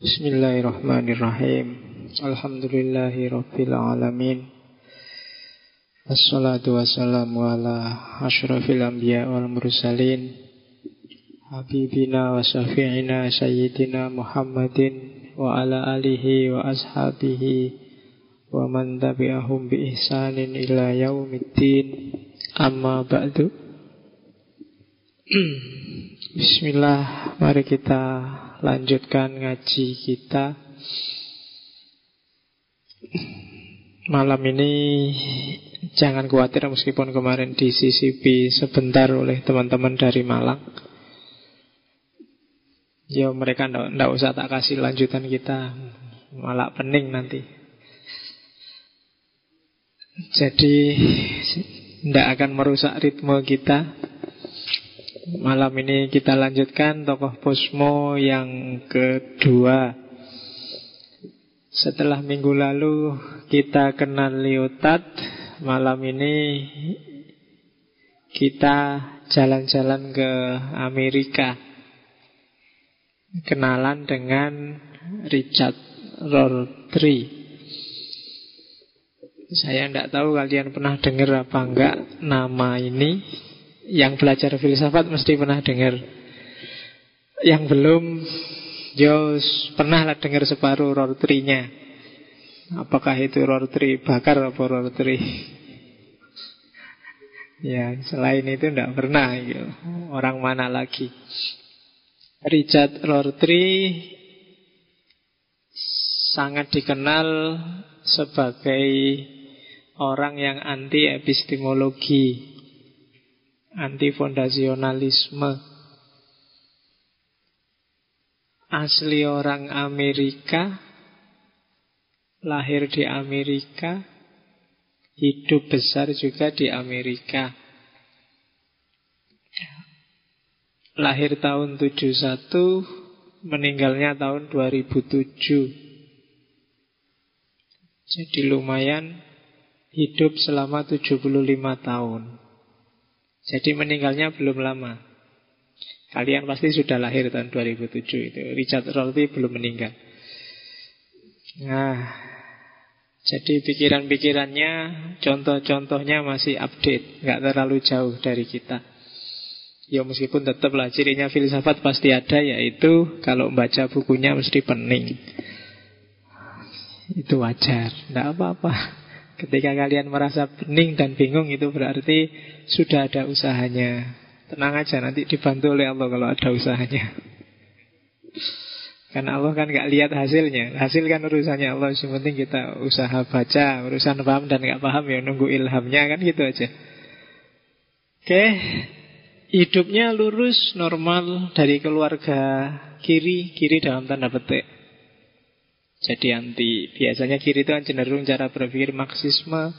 Bismillahirrahmanirrahim. Alhamdulillahi rabbil alamin. Assalatu wassalamu ala ashrafil anbiya wal mursalin. Habibina wa syafi'ina sayyidina Muhammadin wa ala alihi wa ashabihi wa man tabi'ahum bi ihsanin ila yaumiddin. Amma ba'du. Bismillah, mari kita lanjutkan ngaji kita. Malam ini jangan khawatir meskipun kemarin di CCP sebentar oleh teman-teman dari Malang. Ya mereka ndak usah tak kasih lanjutan kita, malah pening nanti. Jadi ndak akan merusak ritme kita. Malam ini kita lanjutkan tokoh Posmo yang kedua. Setelah minggu lalu kita kenal Liotad, malam ini kita jalan-jalan ke Amerika. Kenalan dengan Richard Rorty. Saya tidak tahu kalian pernah dengar apa enggak nama ini. Yang belajar filsafat mesti pernah dengar. Yang belum, Jos pernah lah dengar separuh rortrinya. Apakah itu rortri bakar atau rortri? Ya, selain itu tidak pernah. Gitu. Orang mana lagi? Richard Rorty sangat dikenal sebagai orang yang anti epistemologi anti-fondasionalisme. Asli orang Amerika, lahir di Amerika, hidup besar juga di Amerika. Lahir tahun 71, meninggalnya tahun 2007. Jadi lumayan hidup selama 75 tahun. Jadi meninggalnya belum lama. Kalian pasti sudah lahir tahun 2007 itu. Richard Rorty belum meninggal. Nah, jadi pikiran-pikirannya, contoh-contohnya masih update, nggak terlalu jauh dari kita. Ya meskipun tetaplah cirinya filsafat pasti ada, yaitu kalau membaca bukunya mesti pening. Itu wajar, tidak apa-apa. Ketika kalian merasa bening dan bingung itu berarti sudah ada usahanya. Tenang aja nanti dibantu oleh Allah kalau ada usahanya. Karena Allah kan nggak lihat hasilnya. Hasil kan urusannya Allah. Yang penting kita usaha baca, urusan paham dan nggak paham ya nunggu ilhamnya kan gitu aja. Oke, hidupnya lurus, normal dari keluarga kiri, kiri dalam tanda petik. Jadi anti Biasanya kiri itu kan cenderung cara berpikir Marxisme.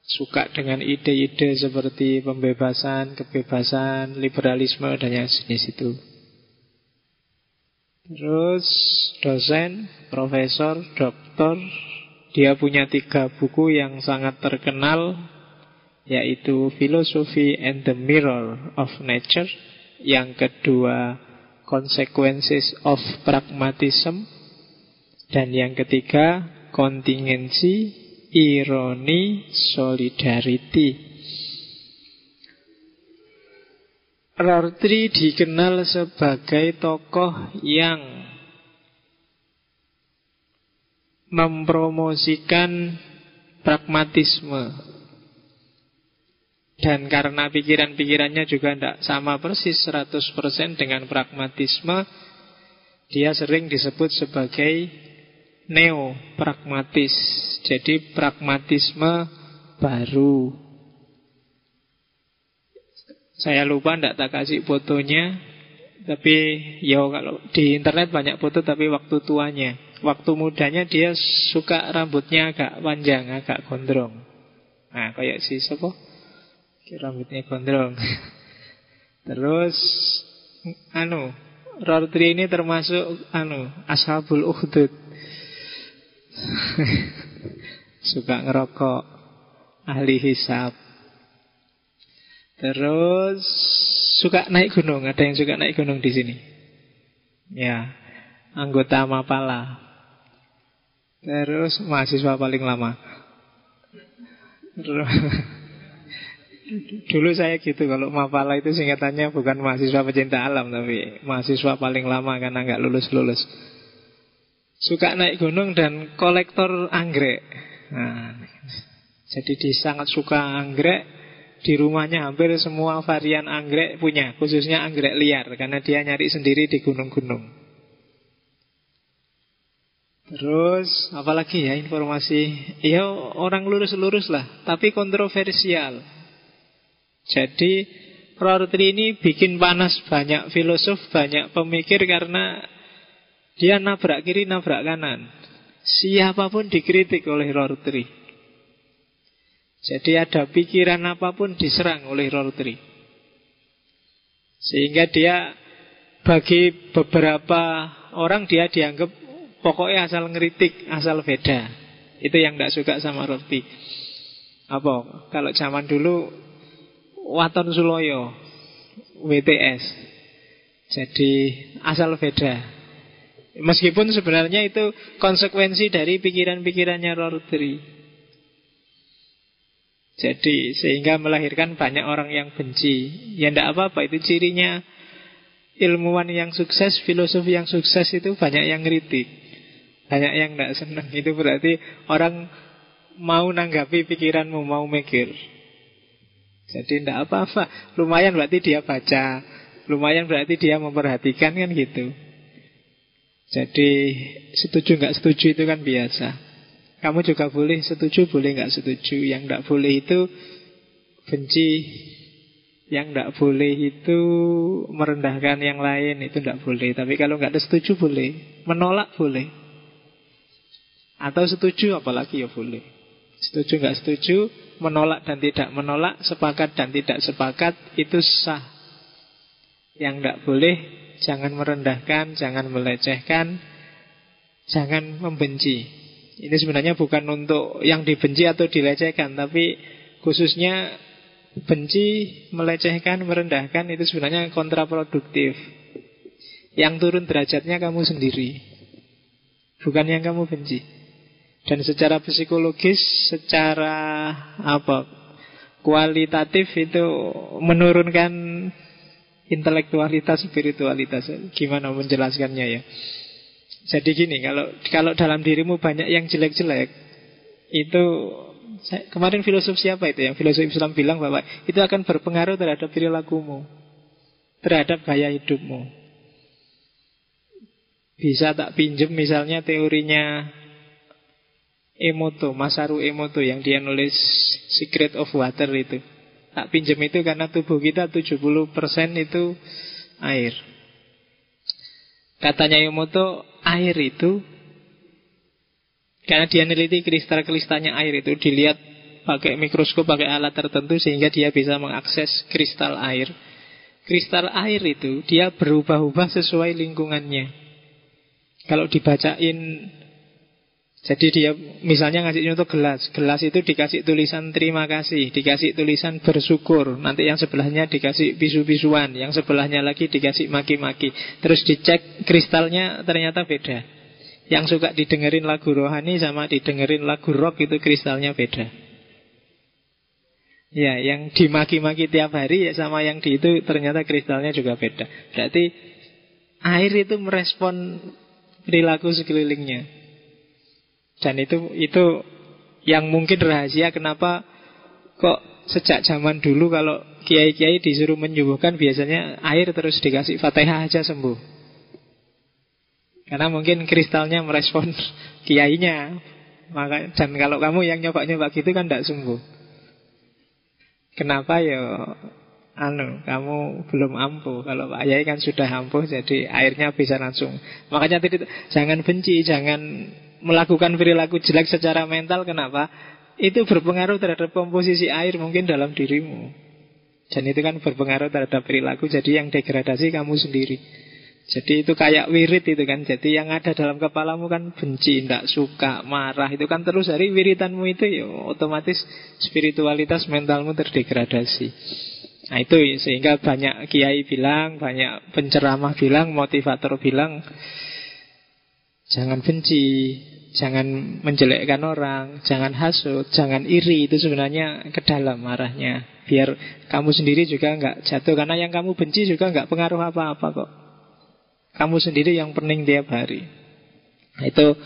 Suka dengan ide-ide seperti pembebasan, kebebasan, liberalisme dan yang jenis itu. Terus dosen, profesor, doktor Dia punya tiga buku yang sangat terkenal Yaitu Philosophy and the Mirror of Nature. Yang kedua Consequences of Pragmatism dan yang ketiga, kontingensi, ironi, solidarity. Rorty dikenal sebagai tokoh yang mempromosikan pragmatisme dan karena pikiran-pikirannya juga tidak sama persis 100% dengan pragmatisme dia sering disebut sebagai neo pragmatis. Jadi pragmatisme baru. Saya lupa tidak tak kasih fotonya, tapi ya kalau di internet banyak foto tapi waktu tuanya. Waktu mudanya dia suka rambutnya agak panjang, agak gondrong. Nah, kayak si siapa? Rambutnya gondrong. Terus anu, Rortri ini termasuk anu ashabul uhdud. Suka ngerokok Ahli hisap Terus Suka naik gunung Ada yang suka naik gunung di sini Ya anggota Mapala. Terus mahasiswa paling lama. Dulu saya gitu kalau Mapala itu singkatannya bukan mahasiswa pecinta alam tapi mahasiswa paling lama karena nggak lulus-lulus. Suka naik gunung dan kolektor anggrek. Nah, jadi dia sangat suka anggrek. Di rumahnya hampir semua varian anggrek punya, khususnya anggrek liar karena dia nyari sendiri di gunung-gunung. Terus apalagi ya informasi Ya orang lurus-lurus lah Tapi kontroversial Jadi Rorty ini bikin panas banyak filosof Banyak pemikir karena Dia nabrak kiri nabrak kanan Siapa pun dikritik oleh Rorty Jadi ada pikiran apa pun diserang oleh Rorty Sehingga dia Bagi beberapa orang dia dianggap Pokoknya asal ngeritik, asal beda. Itu yang tidak suka sama roti. Apa? Kalau zaman dulu Waton Suloyo WTS. Jadi asal beda. Meskipun sebenarnya itu konsekuensi dari pikiran-pikirannya Rortri. Jadi sehingga melahirkan banyak orang yang benci. Ya tidak apa-apa, itu cirinya ilmuwan yang sukses, filosof yang sukses itu banyak yang kritik. Banyak yang tidak senang Itu berarti orang mau nanggapi pikiranmu Mau mikir Jadi tidak apa-apa Lumayan berarti dia baca Lumayan berarti dia memperhatikan kan gitu Jadi setuju nggak setuju itu kan biasa. Kamu juga boleh setuju boleh nggak setuju. Yang tidak boleh itu benci. Yang tidak boleh itu merendahkan yang lain Itu tidak boleh. Tapi kalau nggak setuju boleh. Menolak boleh. Atau setuju apalagi ya boleh. Setuju nggak setuju Menolak dan tidak menolak Sepakat dan tidak sepakat Itu sah. Yang nggak boleh Jangan merendahkan, jangan melecehkan Jangan membenci. Ini sebenarnya bukan untuk Yang dibenci atau dilecehkan Tapi khususnya Benci, melecehkan, merendahkan Itu sebenarnya kontraproduktif. Yang turun derajatnya kamu sendiri Bukan yang kamu benci. Dan secara psikologis, secara apa kualitatif itu menurunkan intelektualitas, spiritualitas. Gimana menjelaskannya ya? Jadi gini, kalau kalau dalam dirimu banyak yang jelek-jelek, itu saya, kemarin filosof siapa itu yang filosof Islam bilang bahwa itu akan berpengaruh terhadap perilakumu, terhadap gaya hidupmu. Bisa tak pinjem misalnya teorinya Emoto, Masaru Emoto yang dia nulis Secret of Water itu. Tak pinjam itu karena tubuh kita 70% itu air. Katanya Emoto, air itu karena dia neliti kristal-kristalnya air itu dilihat pakai mikroskop, pakai alat tertentu sehingga dia bisa mengakses kristal air. Kristal air itu dia berubah-ubah sesuai lingkungannya. Kalau dibacain jadi dia misalnya ngasih contoh gelas. Gelas itu dikasih tulisan terima kasih Dikasih tulisan bersyukur. Nanti yang sebelahnya dikasih bisu-bisuan Yang sebelahnya lagi dikasih maki-maki. Terus dicek kristalnya ternyata beda. Yang suka didengerin lagu rohani Sama didengerin lagu rock itu kristalnya beda. Ya, yang dimaki-maki tiap hari ya sama yang di itu ternyata kristalnya juga beda. Berarti air itu merespon perilaku sekelilingnya. Dan itu itu yang mungkin rahasia kenapa kok sejak zaman dulu kalau kiai-kiai disuruh menyembuhkan biasanya air terus dikasih fatihah aja sembuh. Karena mungkin kristalnya merespon kiainya. Maka dan kalau kamu yang nyoba-nyoba gitu kan tidak sembuh. Kenapa ya anu kamu belum ampuh kalau Pak Yai kan sudah ampuh jadi airnya bisa langsung makanya tidak jangan benci jangan melakukan perilaku jelek secara mental kenapa? Itu berpengaruh terhadap komposisi air mungkin dalam dirimu. Dan itu kan berpengaruh terhadap perilaku Jadi yang degradasi kamu sendiri Jadi itu kayak wirid itu kan Jadi yang ada dalam kepalamu kan benci Tidak suka, marah Itu kan terus dari wiritanmu itu ya Otomatis spiritualitas mentalmu terdegradasi Nah itu sehingga banyak kiai bilang Banyak penceramah bilang Motivator bilang Jangan benci, jangan menjelekkan orang, jangan hasut, jangan iri. Itu sebenarnya ke dalam arahnya. Biar kamu sendiri juga nggak jatuh. Karena yang kamu benci juga nggak pengaruh apa-apa kok. Kamu sendiri yang pening tiap hari. Nah, itu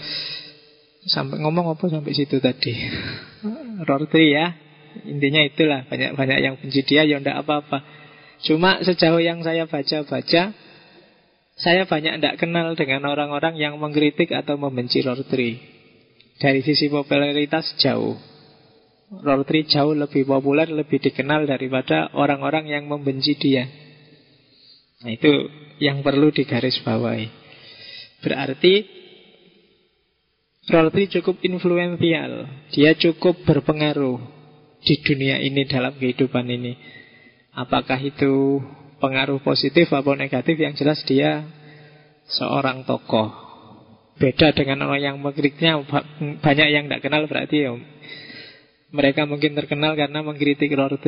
sampai ngomong apa sampai situ tadi. Rortri ya. Intinya itulah banyak-banyak yang benci dia ya ndak apa-apa. Cuma sejauh yang saya baca-baca saya banyak tidak kenal dengan orang-orang yang mengkritik atau membenci Lord Tree. Dari sisi popularitas jauh. Lord Tree jauh lebih populer, lebih dikenal daripada orang-orang yang membenci dia. Nah itu yang perlu digarisbawahi. Berarti Lord Tree cukup influential. Dia cukup berpengaruh di dunia ini dalam kehidupan ini. Apakah itu pengaruh positif atau negatif yang jelas dia seorang tokoh. Beda dengan orang yang mengkritiknya banyak yang tidak kenal berarti ya mereka mungkin terkenal karena mengkritik Lord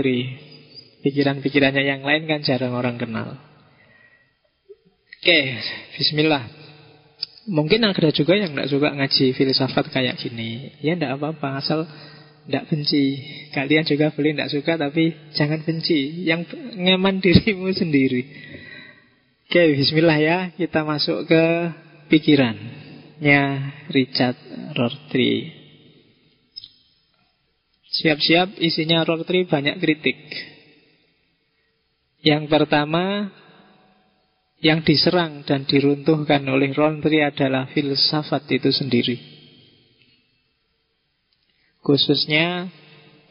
Pikiran-pikirannya yang lain kan jarang orang kenal. Oke, bismillah. Mungkin ada juga yang tidak suka ngaji filsafat kayak gini. Ya tidak apa-apa, asal tidak benci. Kalian juga boleh tidak suka Tapi jangan benci. Yang nyaman dirimu sendiri. Oke bismillah ya. Kita masuk ke pikirannya Richard Rorty. Siap-siap isinya Rorty banyak kritik. Yang pertama Yang diserang dan diruntuhkan oleh Rorty adalah filsafat itu sendiri khususnya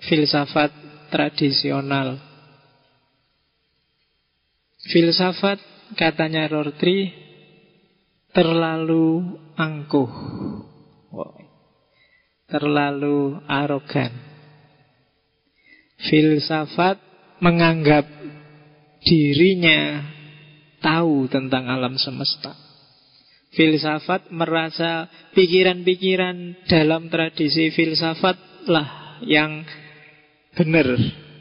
filsafat tradisional. Filsafat katanya Rortri terlalu angkuh, terlalu arogan. Filsafat menganggap dirinya tahu tentang alam semesta filsafat merasa pikiran-pikiran dalam tradisi filsafat lah yang benar,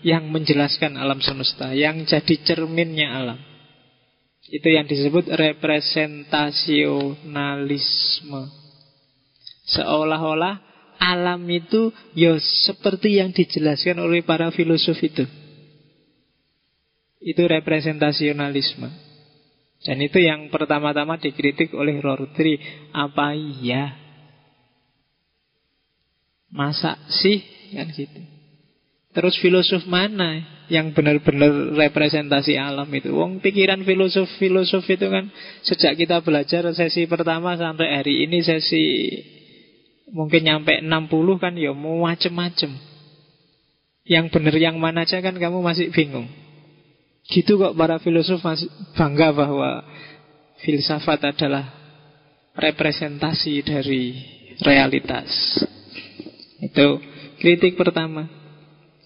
yang menjelaskan alam semesta, yang jadi cerminnya alam. Itu yang disebut representasionalisme. Seolah-olah alam itu ya seperti yang dijelaskan oleh para filosof itu. Itu representasionalisme. Dan itu yang pertama-tama dikritik oleh Rortri. Apa iya? Masa sih? Kan gitu. Terus filosof mana yang benar-benar representasi alam itu? Wong pikiran filosof-filosof itu kan sejak kita belajar sesi pertama sampai hari ini sesi mungkin nyampe 60 kan ya mau macem-macem. Yang benar yang mana aja kan kamu masih bingung. Gitu kok para masih bangga bahwa filsafat adalah representasi dari realitas. Itu kritik pertama.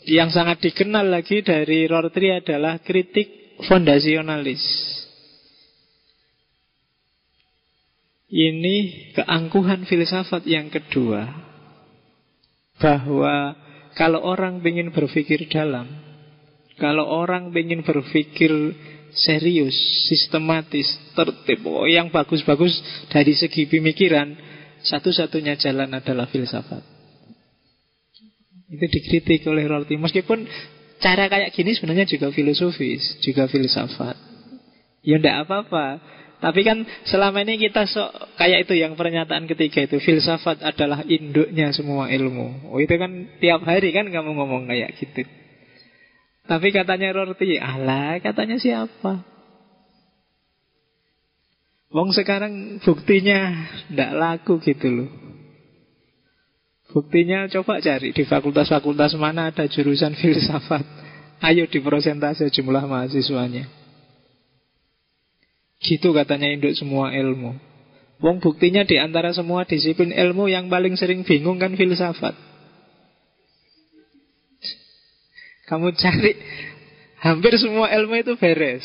Yang sangat dikenal lagi dari Rortri adalah kritik fondasionalis. Ini keangkuhan filsafat yang kedua Bahwa kalau orang ingin berpikir dalam kalau orang ingin berpikir serius, sistematis, tertib, oh, yang bagus-bagus dari segi pemikiran, satu-satunya jalan adalah filsafat. Itu dikritik oleh Rorty. Meskipun cara kayak gini sebenarnya juga filosofis, juga filsafat. Ya ndak apa-apa. Tapi kan selama ini kita sok kayak itu yang pernyataan ketiga itu filsafat adalah induknya semua ilmu. Oh itu kan tiap hari kan kamu ngomong kayak gitu. Tapi katanya Rorty, Allah katanya siapa? Wong sekarang buktinya ndak laku gitu loh. Buktinya coba cari di fakultas-fakultas mana ada jurusan filsafat. Ayo di prosentase jumlah mahasiswanya. Gitu katanya induk semua ilmu. Wong buktinya di antara semua disiplin ilmu yang paling sering bingung kan filsafat. Kamu cari hampir semua ilmu itu beres.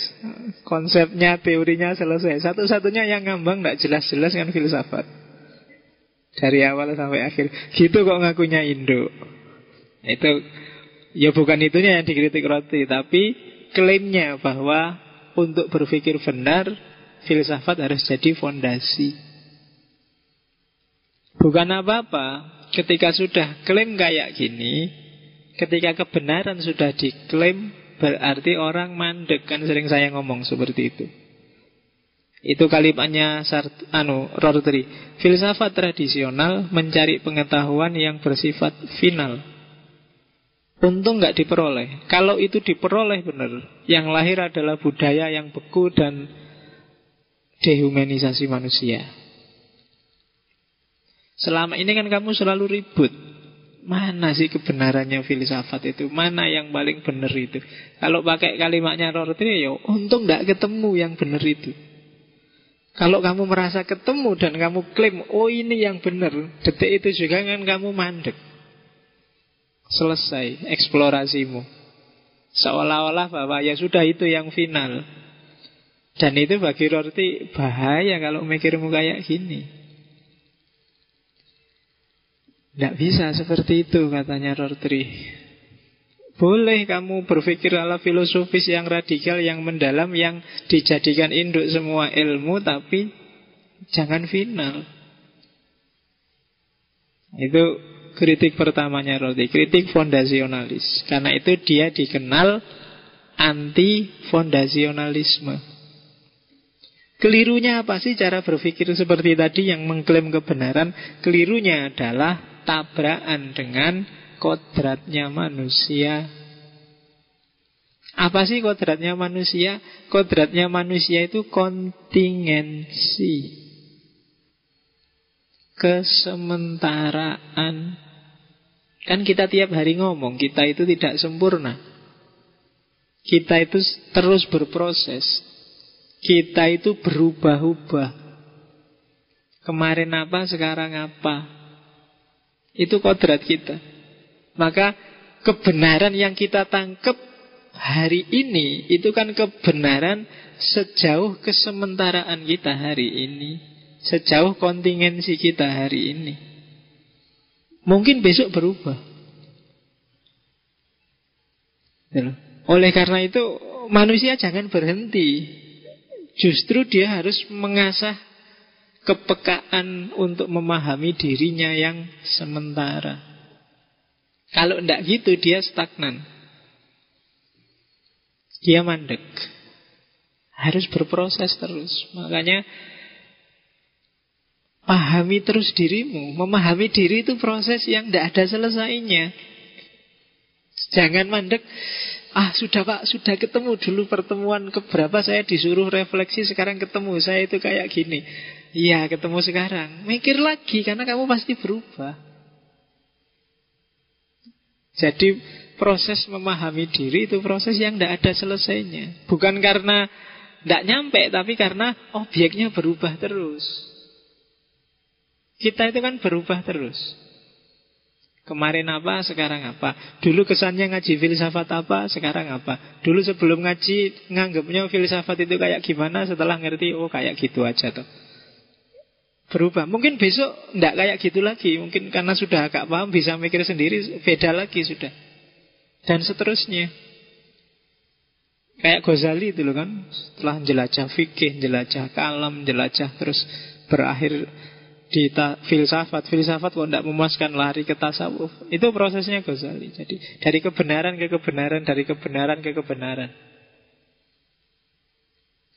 Konsepnya, teorinya selesai. Satu-satunya yang ngambang tidak jelas-jelas kan filsafat. Dari awal sampai akhir. Gitu kok ngakunya Indo. Itu ya bukan itunya yang dikritik roti, tapi klaimnya bahwa untuk berpikir benar filsafat harus jadi fondasi. Bukan apa-apa ketika sudah klaim kayak gini, ketika kebenaran sudah diklaim, berarti orang mandek kan sering saya ngomong seperti itu. Itu kalimatnya Sart, anu Rortri. Filsafat tradisional mencari pengetahuan yang bersifat final. Untung nggak diperoleh. Kalau itu diperoleh benar, yang lahir adalah budaya yang beku dan dehumanisasi manusia. Selama ini kan kamu selalu ribut. Mana sih kebenarannya filsafat itu? Mana yang paling benar itu? Kalau pakai kalimatnya Rorty, ya untung tidak ketemu yang benar itu. Kalau kamu merasa ketemu dan kamu klaim, oh ini yang benar, detik itu juga kan kamu mandek. Selesai eksplorasimu. Seolah-olah bahwa ya sudah itu yang final. Dan itu bagi Rorty bahaya kalau mikirmu kayak gini. Tidak bisa seperti itu katanya Rortri. Boleh kamu berpikir ala filosofis yang radikal, yang mendalam, yang dijadikan induk semua ilmu, tapi jangan final. Itu kritik pertamanya Rortri, kritik fondasionalis. Karena itu dia dikenal anti fondasionalisme. Kelirunya apa sih cara berpikir seperti tadi yang mengklaim kebenaran? Kelirunya adalah tabrakan dengan kodratnya manusia. Apa sih kodratnya manusia? Kodratnya manusia itu kontingensi. Kesementaraan. Kan kita tiap hari ngomong, kita itu tidak sempurna. Kita itu terus berproses. Kita itu berubah-ubah. Kemarin apa, sekarang apa. Itu kodrat kita. Maka kebenaran yang kita tangkap hari ini itu kan kebenaran sejauh kesementaraan kita hari ini. Sejauh kontingensi kita hari ini. Mungkin besok berubah. Oleh karena itu manusia jangan berhenti. Justru dia harus mengasah kepekaan untuk memahami dirinya yang sementara. Kalau tidak gitu dia stagnan. Dia mandek. Harus berproses terus. Makanya pahami terus dirimu. Memahami diri itu proses yang tidak ada selesainya. Jangan mandek. Ah sudah pak, sudah ketemu dulu pertemuan keberapa saya disuruh refleksi sekarang ketemu saya itu kayak gini. Iya ketemu sekarang. Mikir lagi karena kamu pasti berubah. Jadi proses memahami diri itu proses yang tidak ada selesainya. Bukan karena tidak nyampe Tapi karena objeknya berubah terus. Kita itu kan berubah terus. Kemarin apa, sekarang apa? Dulu kesannya ngaji filsafat apa, sekarang apa? Dulu sebelum ngaji Nganggapnya filsafat itu kayak gimana? Setelah ngerti, oh kayak gitu aja tuh berubah. Mungkin besok tidak kayak gitu lagi. Mungkin karena sudah agak paham bisa mikir sendiri beda lagi sudah. Dan seterusnya. Kayak Ghazali itu loh kan. Setelah jelajah fikih, jelajah kalam, jelajah terus berakhir di ta- filsafat. Filsafat kok tidak memuaskan lari ke tasawuf. Itu prosesnya Ghazali. Jadi dari kebenaran ke kebenaran, dari kebenaran ke kebenaran.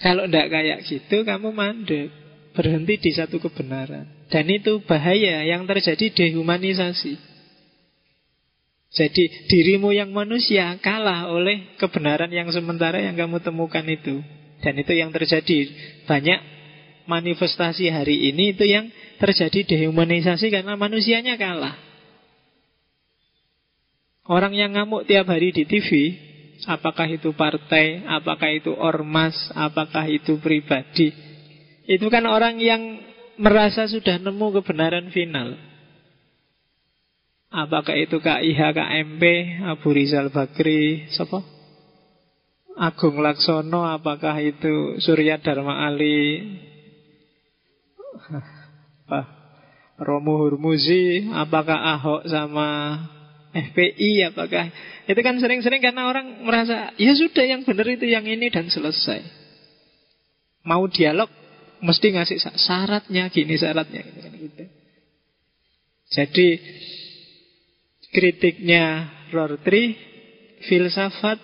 Kalau tidak kayak gitu kamu mandek berhenti di satu kebenaran. Dan itu bahaya yang terjadi dehumanisasi. Jadi dirimu yang manusia kalah oleh kebenaran yang sementara yang kamu temukan itu. Dan itu yang terjadi. Banyak manifestasi hari ini itu yang terjadi dehumanisasi karena manusianya kalah. Orang yang ngamuk tiap hari di TV, apakah itu partai, apakah itu ormas, apakah itu pribadi, itu kan orang yang merasa sudah nemu kebenaran final. Apakah itu KIH, KMP, Abu Rizal Bakri, siapa? Agung Laksono, apakah itu Surya Dharma Ali? Romo Hurmuzi, apakah Ahok sama FPI, apakah itu kan sering-sering karena orang merasa ya sudah yang benar itu yang ini dan selesai. Mau dialog mesti ngasih syaratnya gini syaratnya gitu. Jadi kritiknya Rortri filsafat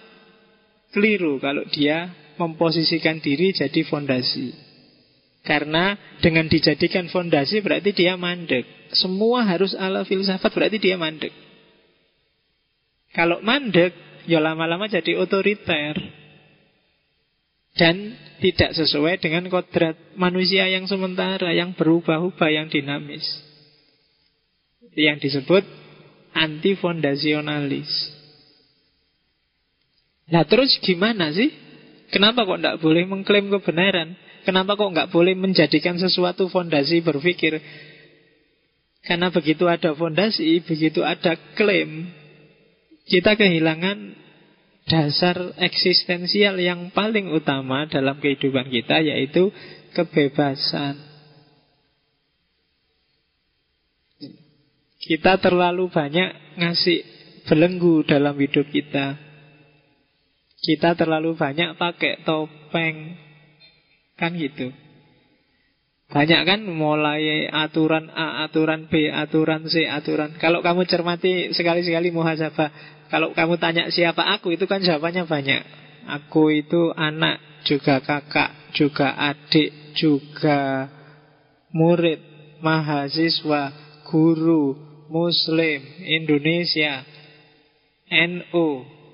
keliru kalau dia memposisikan diri jadi fondasi. Karena dengan dijadikan fondasi berarti dia mandek. Semua harus ala filsafat berarti dia mandek. Kalau mandek, ya lama-lama jadi otoriter. Dan tidak sesuai dengan kodrat manusia yang sementara, yang berubah-ubah, yang dinamis. Yang disebut antifondasionalis. Nah terus gimana sih? Kenapa kok tidak boleh mengklaim kebenaran? Kenapa kok nggak boleh menjadikan sesuatu fondasi berpikir? Karena begitu ada fondasi, begitu ada klaim, kita kehilangan dasar eksistensial yang paling utama dalam kehidupan kita yaitu kebebasan. Kita terlalu banyak ngasih belenggu dalam hidup kita. Kita terlalu banyak pakai topeng. Kan gitu. Banyak kan mulai aturan A, aturan B, aturan C, aturan. Kalau kamu cermati sekali-sekali muhasabah, kalau kamu tanya siapa aku itu kan jawabannya banyak. Aku itu anak, juga kakak, juga adik, juga murid, mahasiswa, guru, muslim, Indonesia, NU,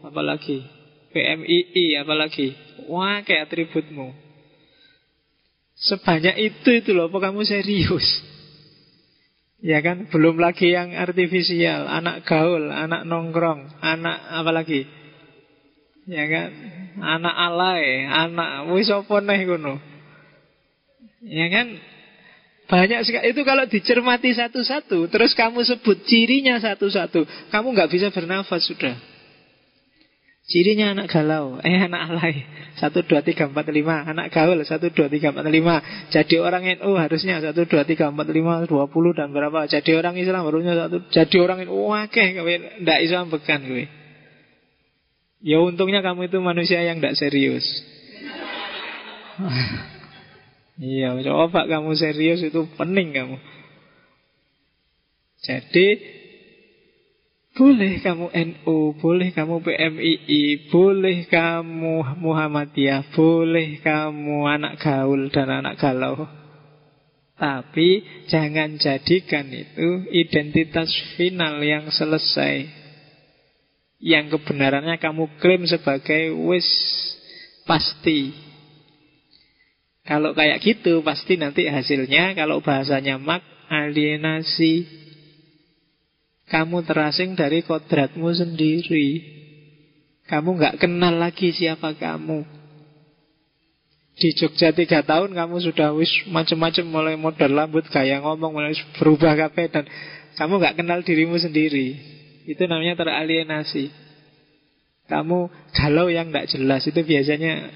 apalagi PMII, apalagi. Wah, kayak atributmu. Sebanyak itu itu loh, apa kamu serius? Ya kan, belum lagi yang artifisial, anak gaul, anak nongkrong, anak apa lagi? Ya kan, anak alay, anak wis kuno. Ya kan, banyak sekali. Itu kalau dicermati satu-satu, terus kamu sebut cirinya satu-satu, kamu nggak bisa bernafas sudah. Cirinya anak galau, eh anak alay. Satu, dua, tiga, empat, lima. Anak gaul, satu, dua, tiga, empat, lima. Jadi orang NU harusnya satu, dua, tiga, empat, lima, dua puluh dan berapa. Jadi orang Islam harusnya satu. Jadi orang NU, wakeh, kowe ndak Islam bekan kowe. Ya untungnya kamu itu manusia yang tidak serius. iya, coba kamu serius itu pening kamu. Jadi boleh kamu NU, boleh kamu PMII, boleh kamu Muhammadiyah, boleh kamu anak gaul dan anak galau. Tapi jangan jadikan itu identitas final yang selesai. Yang kebenarannya kamu klaim sebagai wis pasti. Kalau kayak gitu pasti nanti hasilnya kalau bahasanya mak alienasi kamu terasing dari kodratmu sendiri. Kamu nggak kenal lagi siapa kamu. Di Jogja tiga tahun kamu sudah wis macam-macam mulai modal lambut gaya ngomong mulai berubah kafe dan kamu nggak kenal dirimu sendiri. Itu namanya teralienasi. Kamu galau yang nggak jelas itu biasanya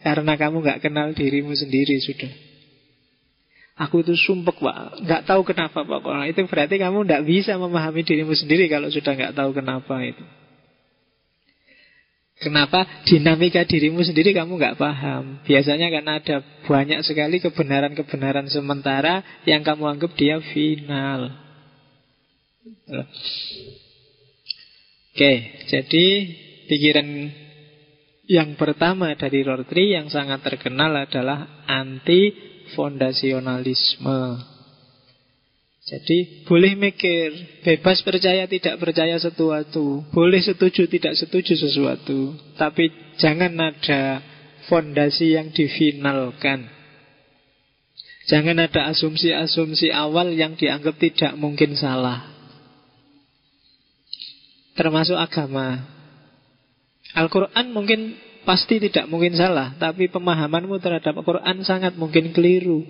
karena kamu nggak kenal dirimu sendiri sudah. Aku itu sumpek pak. Nggak tahu kenapa pak. Kalau itu berarti kamu nggak bisa memahami dirimu sendiri Kalau sudah nggak tahu kenapa itu. Kenapa dinamika dirimu sendiri kamu nggak paham? Biasanya karena ada banyak sekali kebenaran-kebenaran sementara Yang kamu anggap dia final. Oke, jadi pikiran yang pertama dari Rortri yang sangat terkenal adalah anti fondasionalisme. Jadi boleh mikir, bebas percaya tidak percaya sesuatu, boleh setuju tidak setuju sesuatu, tapi jangan ada fondasi yang difinalkan. Jangan ada asumsi-asumsi awal yang dianggap tidak mungkin salah. Termasuk agama. Al-Quran mungkin pasti tidak mungkin salah, tapi pemahamanmu terhadap Al-Quran sangat mungkin keliru.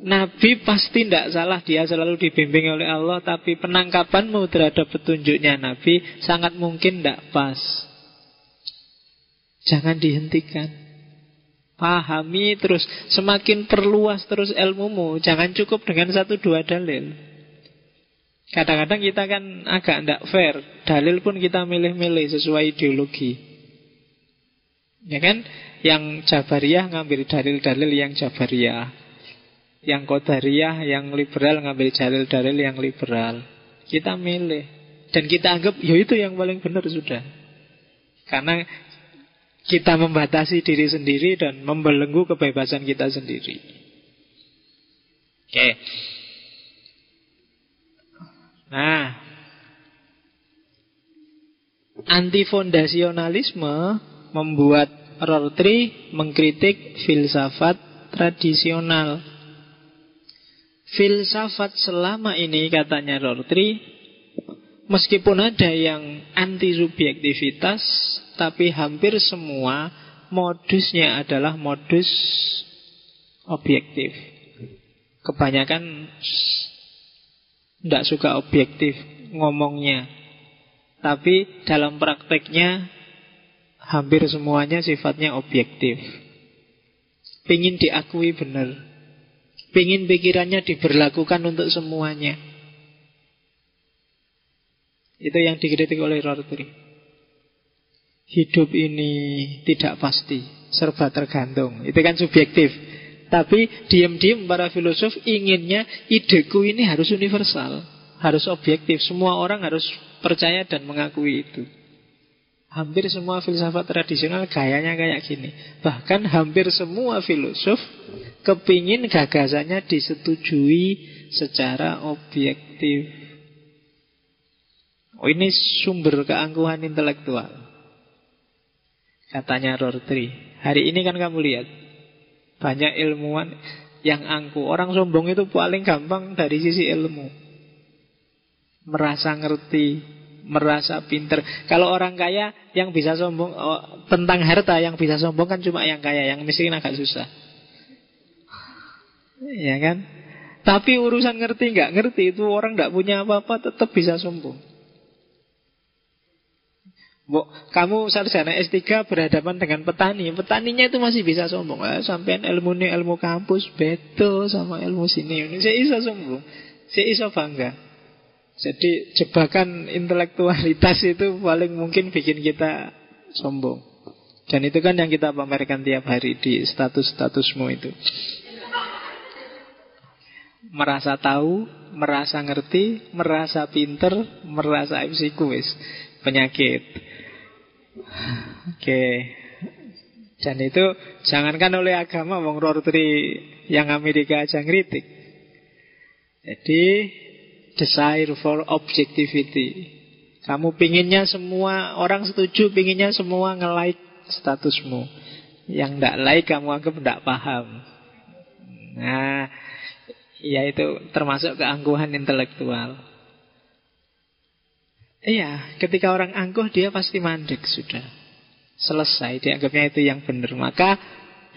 Nabi pasti tidak salah, dia selalu dibimbing oleh Allah, tapi penangkapanmu terhadap petunjuknya Nabi sangat mungkin tidak pas. Jangan dihentikan. Pahami terus, semakin perluas terus ilmumu, jangan cukup dengan satu dua dalil. Kadang-kadang kita kan agak tidak fair. Dalil pun kita milih-milih sesuai ideologi. Ya kan? Yang Jabariyah ngambil dalil-dalil yang Jabariyah. Yang Qadariyah, yang liberal ngambil dalil-dalil yang liberal. Kita milih. Dan kita anggap, ya itu yang paling benar sudah. Karena kita membatasi diri sendiri dan membelenggu kebebasan kita sendiri. Oke. Nah, antifondasionalisme membuat Rorty mengkritik filsafat tradisional. Filsafat selama ini katanya Rorty Meskipun ada yang anti subjektivitas, tapi hampir semua modusnya adalah modus objektif. Kebanyakan tidak suka objektif ngomongnya. Tapi dalam prakteknya hampir semuanya sifatnya objektif. Pingin diakui benar. Pingin pikirannya diberlakukan untuk semuanya. Itu yang dikritik oleh Rorty. Hidup ini tidak pasti, serba tergantung. Itu kan subjektif. Tapi diam-diam para filosof inginnya ideku ini harus universal, harus objektif. Semua orang harus percaya dan mengakui itu. Hampir semua filsafat tradisional gayanya kayak gini. Bahkan hampir semua filosof kepingin gagasannya disetujui secara objektif. Oh ini sumber keangkuhan intelektual. Katanya Rorty. Hari ini kan kamu lihat. Banyak ilmuwan yang angkuh. Orang sombong itu paling gampang dari sisi ilmu. Merasa ngerti, merasa pinter. Kalau orang kaya yang bisa sombong oh, tentang harta yang bisa sombong kan cuma yang kaya, yang miskin agak susah. Ya kan? Tapi urusan ngerti nggak ngerti itu orang nggak punya apa-apa tetap bisa sombong. Kamu sarjana S3 berhadapan dengan petani. Petaninya itu masih bisa sombong. Eh, Sampai ilmu ini ilmu kampus Betul sama ilmu sini. Ini saya bisa sombong. Saya bisa bangga. Jadi jebakan intelektualitas itu Paling mungkin bikin kita sombong. Dan itu kan yang kita pamerkan tiap hari Di status-statusmu itu. Merasa tahu Merasa ngerti Merasa pinter Merasa MC kuis Penyakit Oke. Dan itu jangankan oleh agama Wong Rortri yang Amerika aja ngeritik. Jadi desire for objectivity. Kamu pinginnya semua orang setuju, pinginnya semua nge-like statusmu. Yang tidak like kamu anggap tidak paham. Nah, ya itu termasuk keangkuhan intelektual. Iya, ketika orang angkuh dia pasti mandek sudah. Selesai, dianggapnya itu yang benar. Maka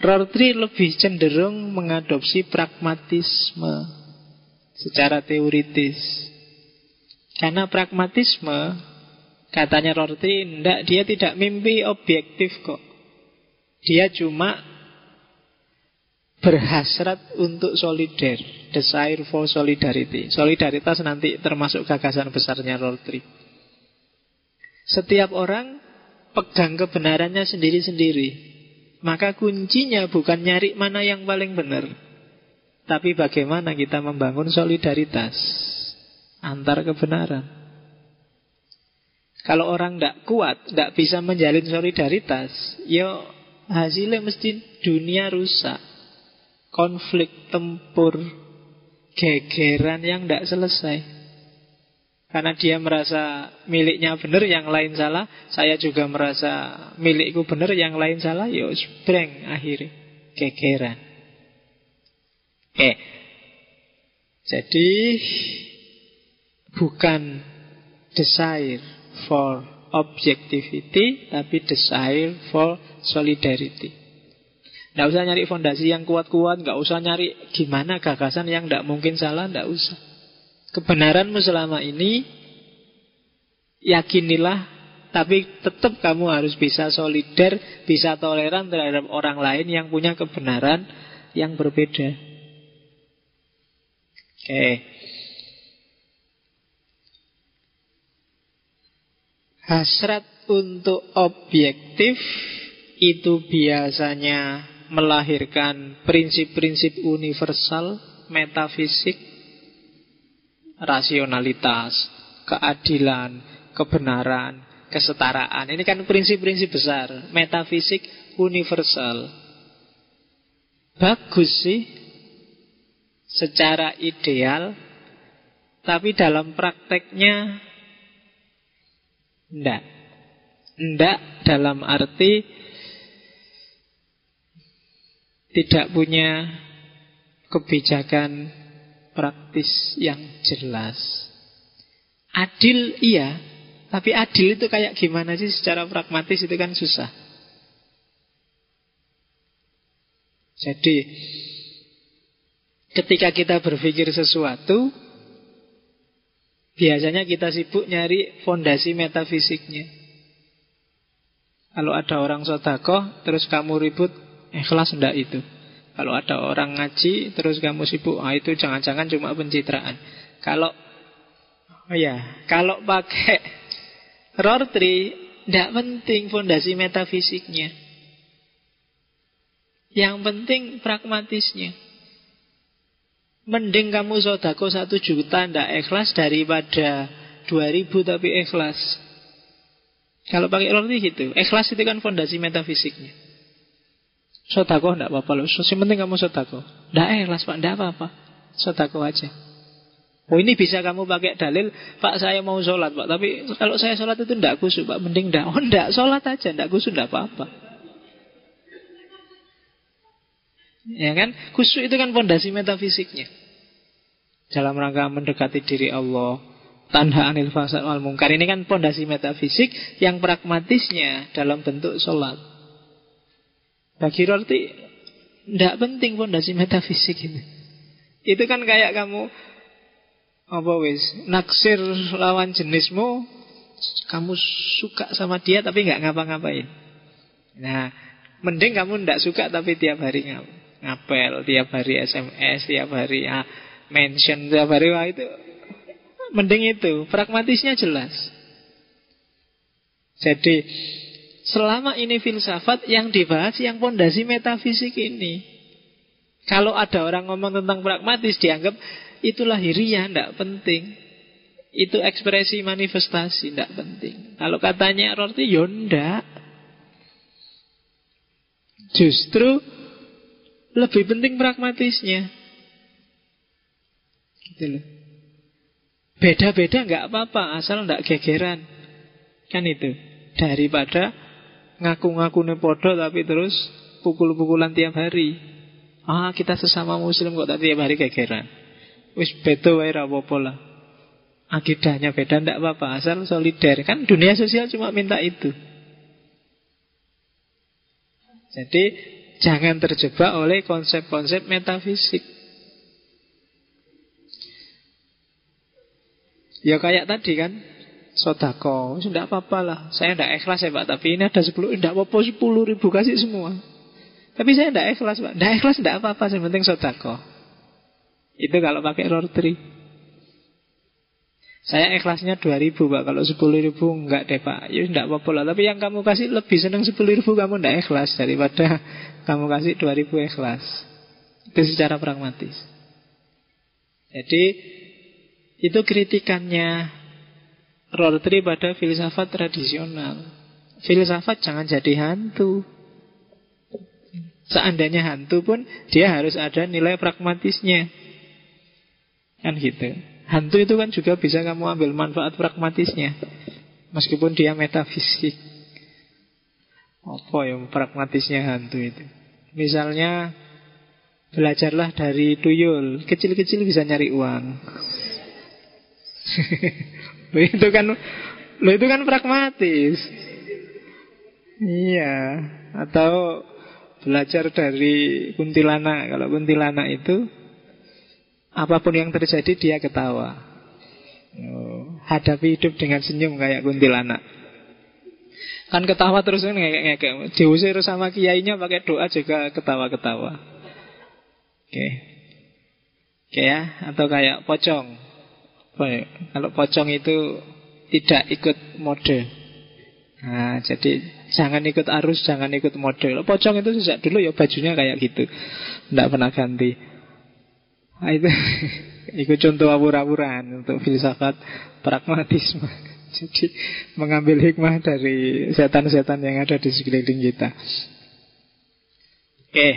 Rorty lebih cenderung mengadopsi pragmatisme secara teoritis. Karena pragmatisme, katanya Rorty, enggak, dia tidak mimpi objektif kok. Dia cuma berhasrat untuk solider, desire for solidarity. Solidaritas nanti termasuk gagasan besarnya Rorty. Setiap orang pegang kebenarannya sendiri-sendiri. Maka kuncinya bukan nyari mana yang paling benar. Tapi bagaimana kita membangun solidaritas antar kebenaran. Kalau orang tidak kuat, tidak bisa menjalin solidaritas, ya hasilnya mesti dunia rusak. Konflik, tempur, gegeran yang tidak selesai. Karena dia merasa miliknya benar, yang lain salah. Saya juga merasa milikku benar, yang lain salah. Ya breng akhirnya. Kegeran. Eh. Jadi bukan desire for objectivity, tapi desire for solidarity. Tidak usah nyari fondasi yang kuat-kuat, nggak usah nyari gimana gagasan yang tidak mungkin salah, tidak usah kebenaranmu selama ini yakinilah tapi tetap kamu harus bisa solider, bisa toleran terhadap orang lain yang punya kebenaran yang berbeda. Oke. Hasrat untuk objektif itu biasanya melahirkan prinsip-prinsip universal metafisik, rasionalitas, keadilan, kebenaran, kesetaraan. Ini kan prinsip-prinsip besar, metafisik universal. Bagus sih secara ideal, tapi dalam prakteknya enggak. Enggak dalam arti tidak punya kebijakan praktis yang jelas. Adil iya, tapi adil itu kayak gimana sih secara pragmatis itu kan susah. Jadi ketika kita berpikir sesuatu, biasanya kita sibuk nyari fondasi metafisiknya. Kalau ada orang sodakoh, terus kamu ribut, ikhlas ndak itu. Kalau ada orang ngaji, terus kamu sibuk, ah itu jangan-jangan cuma pencitraan. Kalau Oh ya, kalau pakai rotary tidak penting fondasi metafisiknya. Yang penting pragmatisnya. Mending kamu sodako satu juta ndak ikhlas daripada dua ribu tapi ikhlas. Kalau pakai rotary gitu, ikhlas itu kan fondasi metafisiknya. Sodako ndak apa-apa loh. Yang penting kamu sodako. Ndak ikhlas pak, ndak apa-apa. Sodako aja. Oh ini bisa kamu pakai dalil Pak saya mau sholat Pak. Tapi kalau saya sholat itu tidak kusuk Pak. Mending tidak Oh tidak sholat aja Tidak kusuk tidak apa-apa. Ya kan? Kusuk itu kan fondasi metafisiknya. Dalam rangka mendekati diri Allah. Tanda anil fasad wal mungkar Ini kan fondasi metafisik Yang pragmatisnya dalam bentuk sholat Bagi roti Tidak penting fondasi metafisik ini. Itu kan kayak kamu apa wis naksir lawan jenismu kamu suka sama dia tapi nggak ngapa-ngapain. Nah mending kamu ndak suka tapi tiap hari ngap ngapel tiap hari SMS tiap hari ah, mention tiap hari wah itu mending itu pragmatisnya jelas. Jadi selama ini filsafat yang dibahas yang pondasi metafisik ini kalau ada orang ngomong tentang pragmatis dianggap itu lahiriah, tidak penting. Itu ekspresi manifestasi, tidak penting. Kalau katanya roti. Ya Justru lebih penting pragmatisnya. Gitu loh. Beda-beda nggak apa-apa, asal nggak gegeran. Kan itu. Daripada ngaku-ngaku nepodo tapi terus pukul-pukulan tiap hari. Ah, kita sesama muslim kok tiap hari gegeran. Wis beto wae ra apa lah. Akidahnya beda ndak apa-apa, asal solider. Kan dunia sosial cuma minta itu. Jadi jangan terjebak oleh konsep-konsep metafisik. Ya kayak tadi kan Sodako, sudah apa-apa lah. Saya tidak ikhlas ya pak. Tapi ini ada 10, tidak apa-apa 10 ribu kasih semua. Tapi saya tidak ikhlas pak. Tidak ikhlas tidak apa-apa, yang penting sodako. Itu kalau pakai rotary. Saya ikhlasnya 2000 pak. Kalau 10 ribu enggak deh pak. Ya enggak apa-apa lah. Tapi yang kamu kasih lebih senang 10 ribu Kamu enggak ikhlas Daripada kamu kasih 2000 ikhlas. Itu secara pragmatis. Jadi Itu kritikannya Rotary pada filsafat tradisional Filsafat jangan jadi hantu Seandainya hantu pun Dia harus ada nilai pragmatisnya Kan gitu. Hantu itu kan juga bisa kamu ambil manfaat pragmatisnya. Meskipun dia metafisik. Apa yang pragmatisnya hantu itu? Misalnya belajarlah dari tuyul. Kecil-kecil bisa nyari uang. lo itu kan lo itu kan pragmatis. Iya, atau belajar dari kuntilanak. Kalau kuntilanak itu Apa pun yang terjadi dia ketawa oh, Hadapi hidup dengan senyum kayak kuntilanak Kan ketawa terus kan ngekek Diusir sama kiainya pakai doa juga ketawa-ketawa Oke okay. Oke ya Atau kayak pocong ya? Kalau pocong itu tidak ikut mode Nah, jadi jangan ikut arus, jangan ikut mode. Pocong itu sejak dulu ya bajunya kayak gitu, tidak pernah ganti. Nah, itu itu contoh awur-awuran untuk filsafat pragmatisme. Jadi mengambil hikmah dari setan-setan yang ada di sekeliling kita. Oke,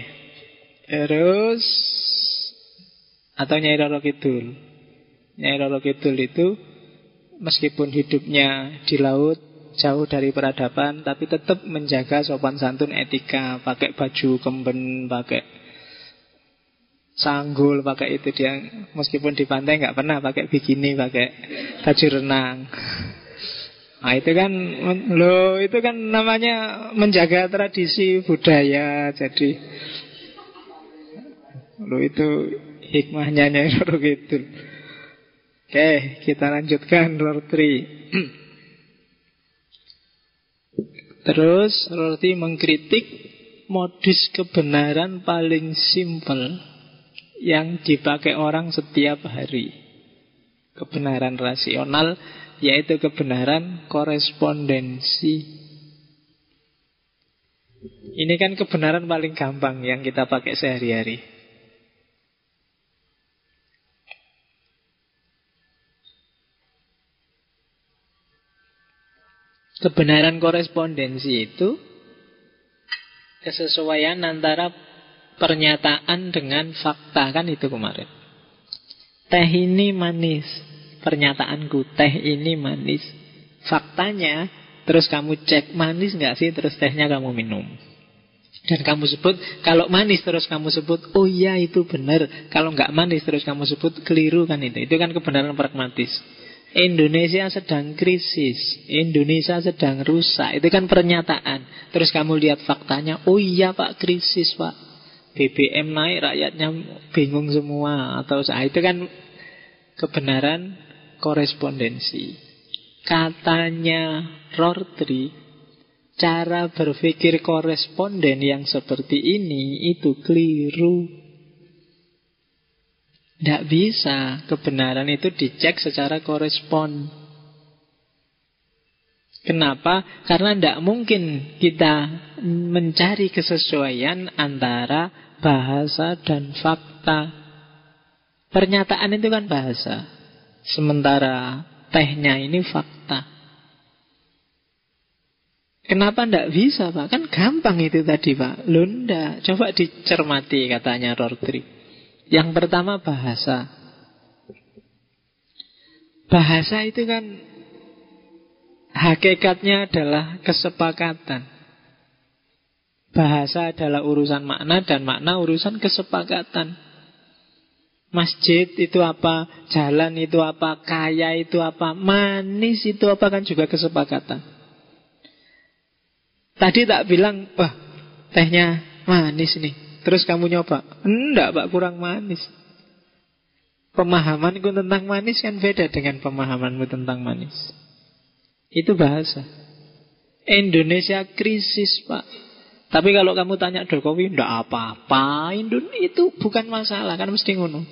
terus atau Nyai Roro Kidul. Nyai Roro Kidul itu meskipun hidupnya di laut jauh dari peradaban tapi tetap menjaga sopan santun etika pakai baju kemben pakai sanggul pakai itu dia. Meskipun di pantai nggak pernah pakai bikini pakai baju renang. Nah itu kan lo itu kan namanya menjaga tradisi budaya jadi lo itu hikmahnya Nyai Roro Kidul Oke, kita lanjutkan Rorty. Terus Rorty mengkritik modus kebenaran paling simpel yang dipakai orang setiap hari. Kebenaran rasional yaitu kebenaran korespondensi. Ini kan kebenaran paling gampang yang kita pakai sehari-hari. Kebenaran korespondensi itu kesesuaian antara pernyataan dengan fakta kan itu kemarin. Teh ini manis, pernyataanku teh ini manis. Faktanya terus kamu cek manis nggak sih terus tehnya kamu minum. Dan kamu sebut kalau manis terus kamu sebut oh iya itu benar. Kalau nggak manis terus kamu sebut keliru kan itu. Itu kan kebenaran pragmatis. Indonesia sedang krisis, Indonesia sedang rusak. Itu kan pernyataan. Terus kamu lihat faktanya, oh iya Pak krisis Pak. BBM naik, rakyatnya bingung semua atau itu kan kebenaran korespondensi. Katanya Rortri, cara berpikir koresponden yang seperti ini itu keliru. Tidak bisa kebenaran itu dicek secara korespon. Kenapa? Karena tidak mungkin kita mencari kesesuaian antara bahasa dan fakta. Pernyataan itu kan bahasa. Sementara tehnya ini fakta. Kenapa tidak bisa Pak? Kan gampang itu tadi Pak. Lunda, coba dicermati katanya Rodri. Yang pertama bahasa. Bahasa itu kan hakikatnya adalah kesepakatan. Bahasa adalah urusan makna dan makna urusan kesepakatan. Masjid itu apa, jalan itu apa, kaya itu apa, manis itu apa kan juga kesepakatan. Tadi tak bilang, wah tehnya manis nih. Terus kamu nyoba? Enggak pak, kurang manis. Pemahamanku tentang manis kan beda dengan pemahamanmu tentang manis. Itu bahasa. Indonesia krisis pak. Tapi kalau kamu tanya Jokowi Enggak apa-apa Indonesia itu bukan masalah Kan mesti ngono.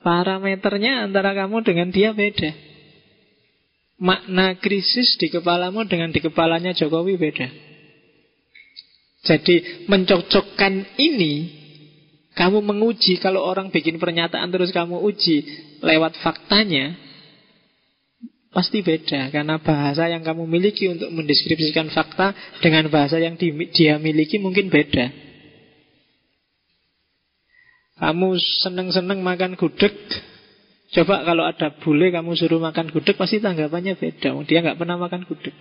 Parameternya antara kamu dengan dia beda. Makna krisis di kepalamu dengan di kepalanya Jokowi beda jadi mencocokkan ini kamu menguji kalau orang bikin pernyataan terus kamu uji lewat faktanya pasti beda karena bahasa yang kamu miliki untuk mendeskripsikan fakta dengan bahasa yang di, dia miliki mungkin beda. Kamu seneng-seneng makan gudeg, coba kalau ada bule kamu suruh makan gudeg pasti tanggapannya beda. Dia nggak pernah makan gudeg.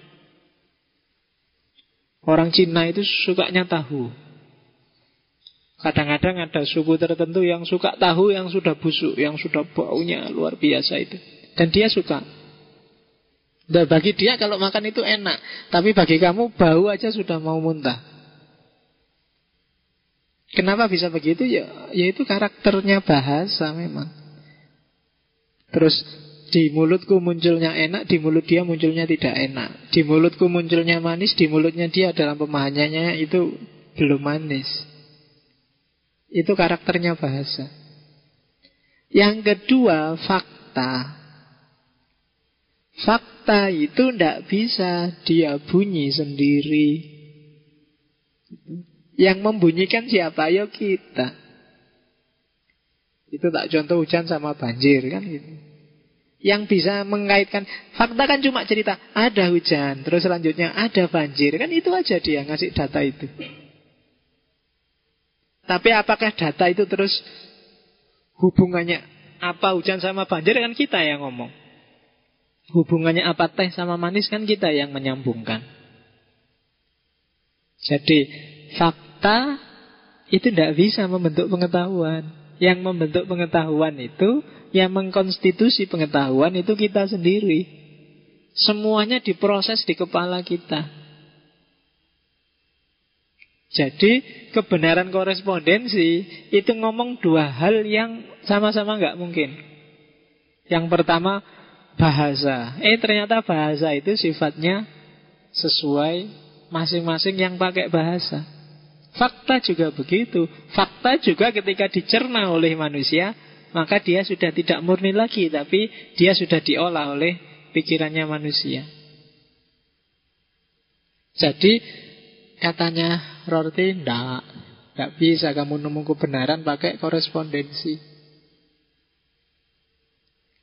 Orang Cina itu sukanya tahu. Kadang-kadang ada suku tertentu yang suka tahu yang sudah busuk, yang sudah baunya luar biasa itu. Dan dia suka. Dan bagi dia kalau makan itu enak. Tapi bagi kamu bau aja sudah mau muntah. Kenapa bisa begitu? Ya, yaitu karakternya bahasa memang. Terus di mulutku munculnya enak, di mulut dia munculnya tidak enak. Di mulutku munculnya manis, di mulutnya dia dalam pemahamannya itu belum manis. Itu karakternya bahasa. Yang kedua, fakta. Fakta itu tidak bisa dia bunyi sendiri. Yang membunyikan siapa? Ya kita. Itu tak contoh hujan sama banjir kan gitu. Yang bisa mengaitkan fakta kan cuma cerita ada hujan, terus selanjutnya ada banjir kan itu aja dia ngasih data itu. Tapi apakah data itu terus hubungannya apa hujan sama banjir kan kita yang ngomong. Hubungannya apa teh sama manis kan kita yang menyambungkan. Jadi fakta itu tidak bisa membentuk pengetahuan. Yang membentuk pengetahuan itu, yang mengkonstitusi pengetahuan itu kita sendiri. Semuanya diproses di kepala kita. Jadi kebenaran korespondensi itu ngomong dua hal yang sama-sama nggak mungkin. Yang pertama bahasa. Eh ternyata bahasa itu sifatnya sesuai masing-masing yang pakai bahasa. Fakta juga begitu. Fakta juga ketika dicerna oleh manusia, maka dia sudah tidak murni lagi, tapi dia sudah diolah oleh pikirannya manusia. Jadi katanya Rorty, ndak, ndak bisa kamu nemu kebenaran pakai korespondensi.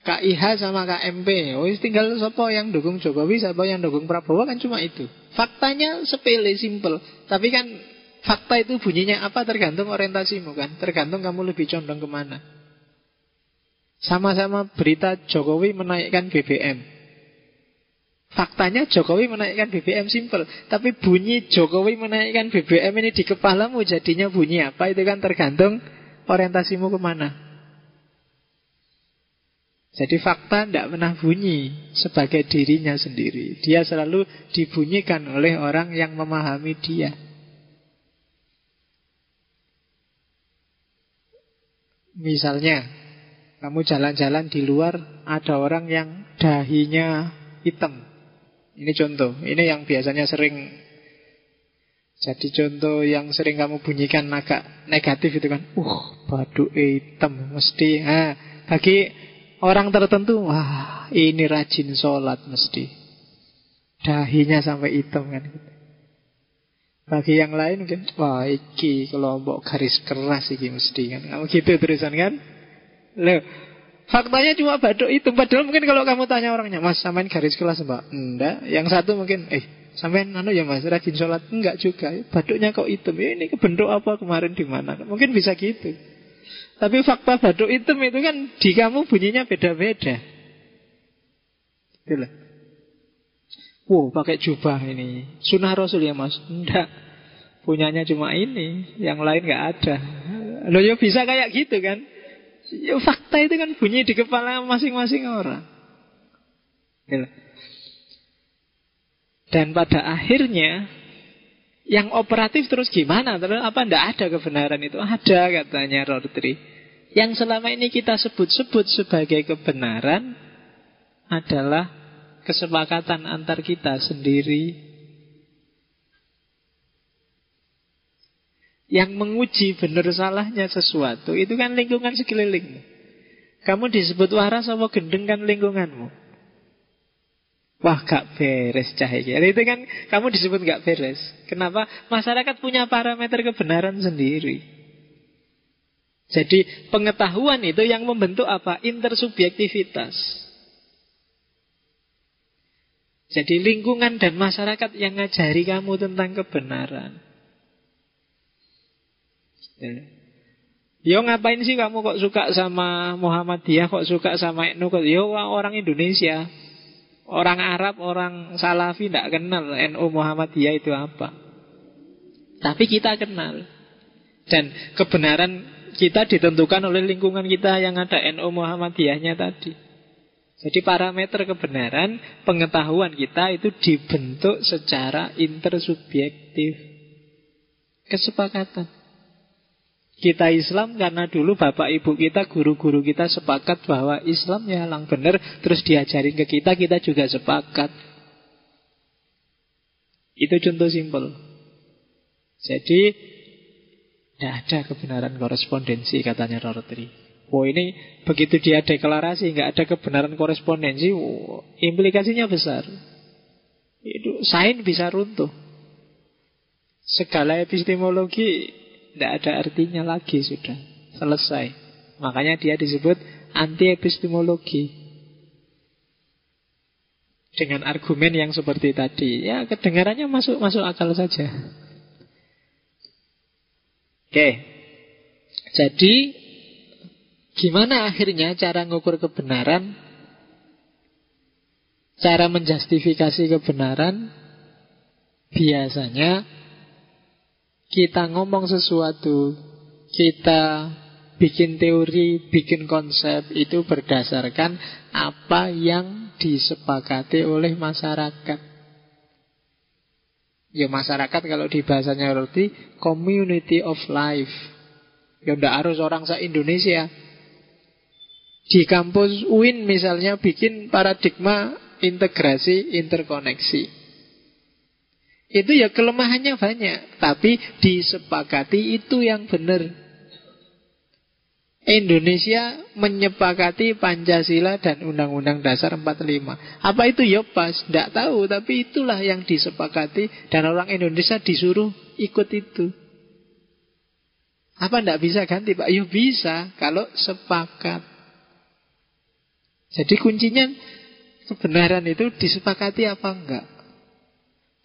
KIH sama KMP, oh tinggal siapa yang dukung Jokowi, siapa yang dukung Prabowo kan cuma itu. Faktanya sepele, simple. Tapi kan Fakta itu bunyinya apa? Tergantung orientasimu kan? Tergantung kamu lebih condong ke mana. Sama-sama berita Jokowi menaikkan BBM Faktanya Jokowi menaikkan BBM simple Tapi bunyi Jokowi menaikkan BBM ini di kepalamu Jadinya bunyi apa? Itu kan tergantung orientasimu ke mana. Jadi fakta tidak pernah bunyi sebagai dirinya sendiri. Dia selalu dibunyikan oleh orang yang memahami dia Misalnya, kamu jalan-jalan di luar, ada orang yang dahinya hitam. Ini contoh, ini yang biasanya sering jadi contoh yang sering kamu bunyikan agak negatif itu kan, uh, baduk hitam mesti. Nah, bagi orang tertentu, wah, ini rajin sholat mesti. Dahinya sampai hitam kan. Bagi yang lain mungkin Wah iki kelompok garis keras iki mesti kan? Kamu gitu terusan kan? Loh Faktanya cuma baduk itu. Padahal mungkin kalau kamu tanya orangnya Mas samain garis kelas mbak? Enggak. Yang satu mungkin Eh sampean anu ya mas rajin sholat. Enggak juga. Baduknya kok hitam ya, Ini kebentuk apa kemarin di mana? Mungkin bisa gitu. Tapi fakta baduk hitam itu kan Di kamu bunyinya beda-beda. Itulah Wow, pakai jubah ini. Sunnah Rasul ya mas? Enggak. Punyanya cuma ini. Yang lain nggak ada. Loh ya bisa kayak gitu kan? Ya, fakta itu kan bunyi di kepala masing-masing orang. Gitu. Dan pada akhirnya yang operatif terus gimana? Terus apa ndak ada kebenaran itu? Ada katanya Rodri. Yang selama ini kita sebut-sebut sebagai kebenaran adalah kesepakatan antar kita sendiri yang menguji benar salahnya sesuatu itu kan lingkungan sekelilingmu. Kamu disebut waras apa gendeng kan lingkunganmu. Wah gak beres cahaya. Itu kan kamu disebut gak beres. Kenapa? Masyarakat punya parameter kebenaran sendiri. Jadi pengetahuan itu yang membentuk apa? Intersubjektivitas. Jadi lingkungan dan masyarakat yang ngajari kamu tentang kebenaran. Ya. Yo ngapain sih kamu kok suka sama Muhammadiyah, kok suka sama NU? Kok yo orang Indonesia, orang Arab, orang Salafi tidak kenal NU Muhammadiyah itu apa. Tapi kita kenal. Dan kebenaran kita ditentukan oleh lingkungan kita yang ada NU Muhammadiyahnya tadi. Jadi parameter kebenaran pengetahuan kita itu dibentuk secara intersubjektif. Kesepakatan. Kita Islam karena dulu bapak ibu kita, guru-guru kita sepakat bahwa Islam ya lang benar, terus diajarin ke kita, kita juga sepakat. Itu contoh simpel. Jadi tidak ada kebenaran korespondensi katanya Rortri. Oh ini begitu dia deklarasi nggak ada kebenaran korespondensi, oh, implikasinya besar. Itu sain bisa runtuh. Segala epistemologi tidak ada artinya lagi sudah selesai. Makanya dia disebut anti epistemologi. Dengan argumen yang seperti tadi. Ya kedengarannya masuk-masuk akal saja. Oke. Jadi gimana akhirnya cara ngukur kebenaran? Cara menjustifikasi kebenaran biasanya kita ngomong sesuatu, kita bikin teori, bikin konsep itu berdasarkan apa yang disepakati oleh masyarakat. Ya masyarakat kalau di bahasanya roti community of life. Ya ndak harus orang se-Indonesia. Di kampus UIN misalnya bikin paradigma integrasi interkoneksi. Itu ya kelemahannya banyak, tapi disepakati itu yang benar. Indonesia menyepakati Pancasila dan Undang-Undang Dasar 45. Apa itu ya pas? Tidak tahu, tapi itulah yang disepakati dan orang Indonesia disuruh ikut itu. Apa tidak bisa ganti Pak? Ya bisa kalau sepakat. Jadi kuncinya kebenaran itu disepakati apa enggak?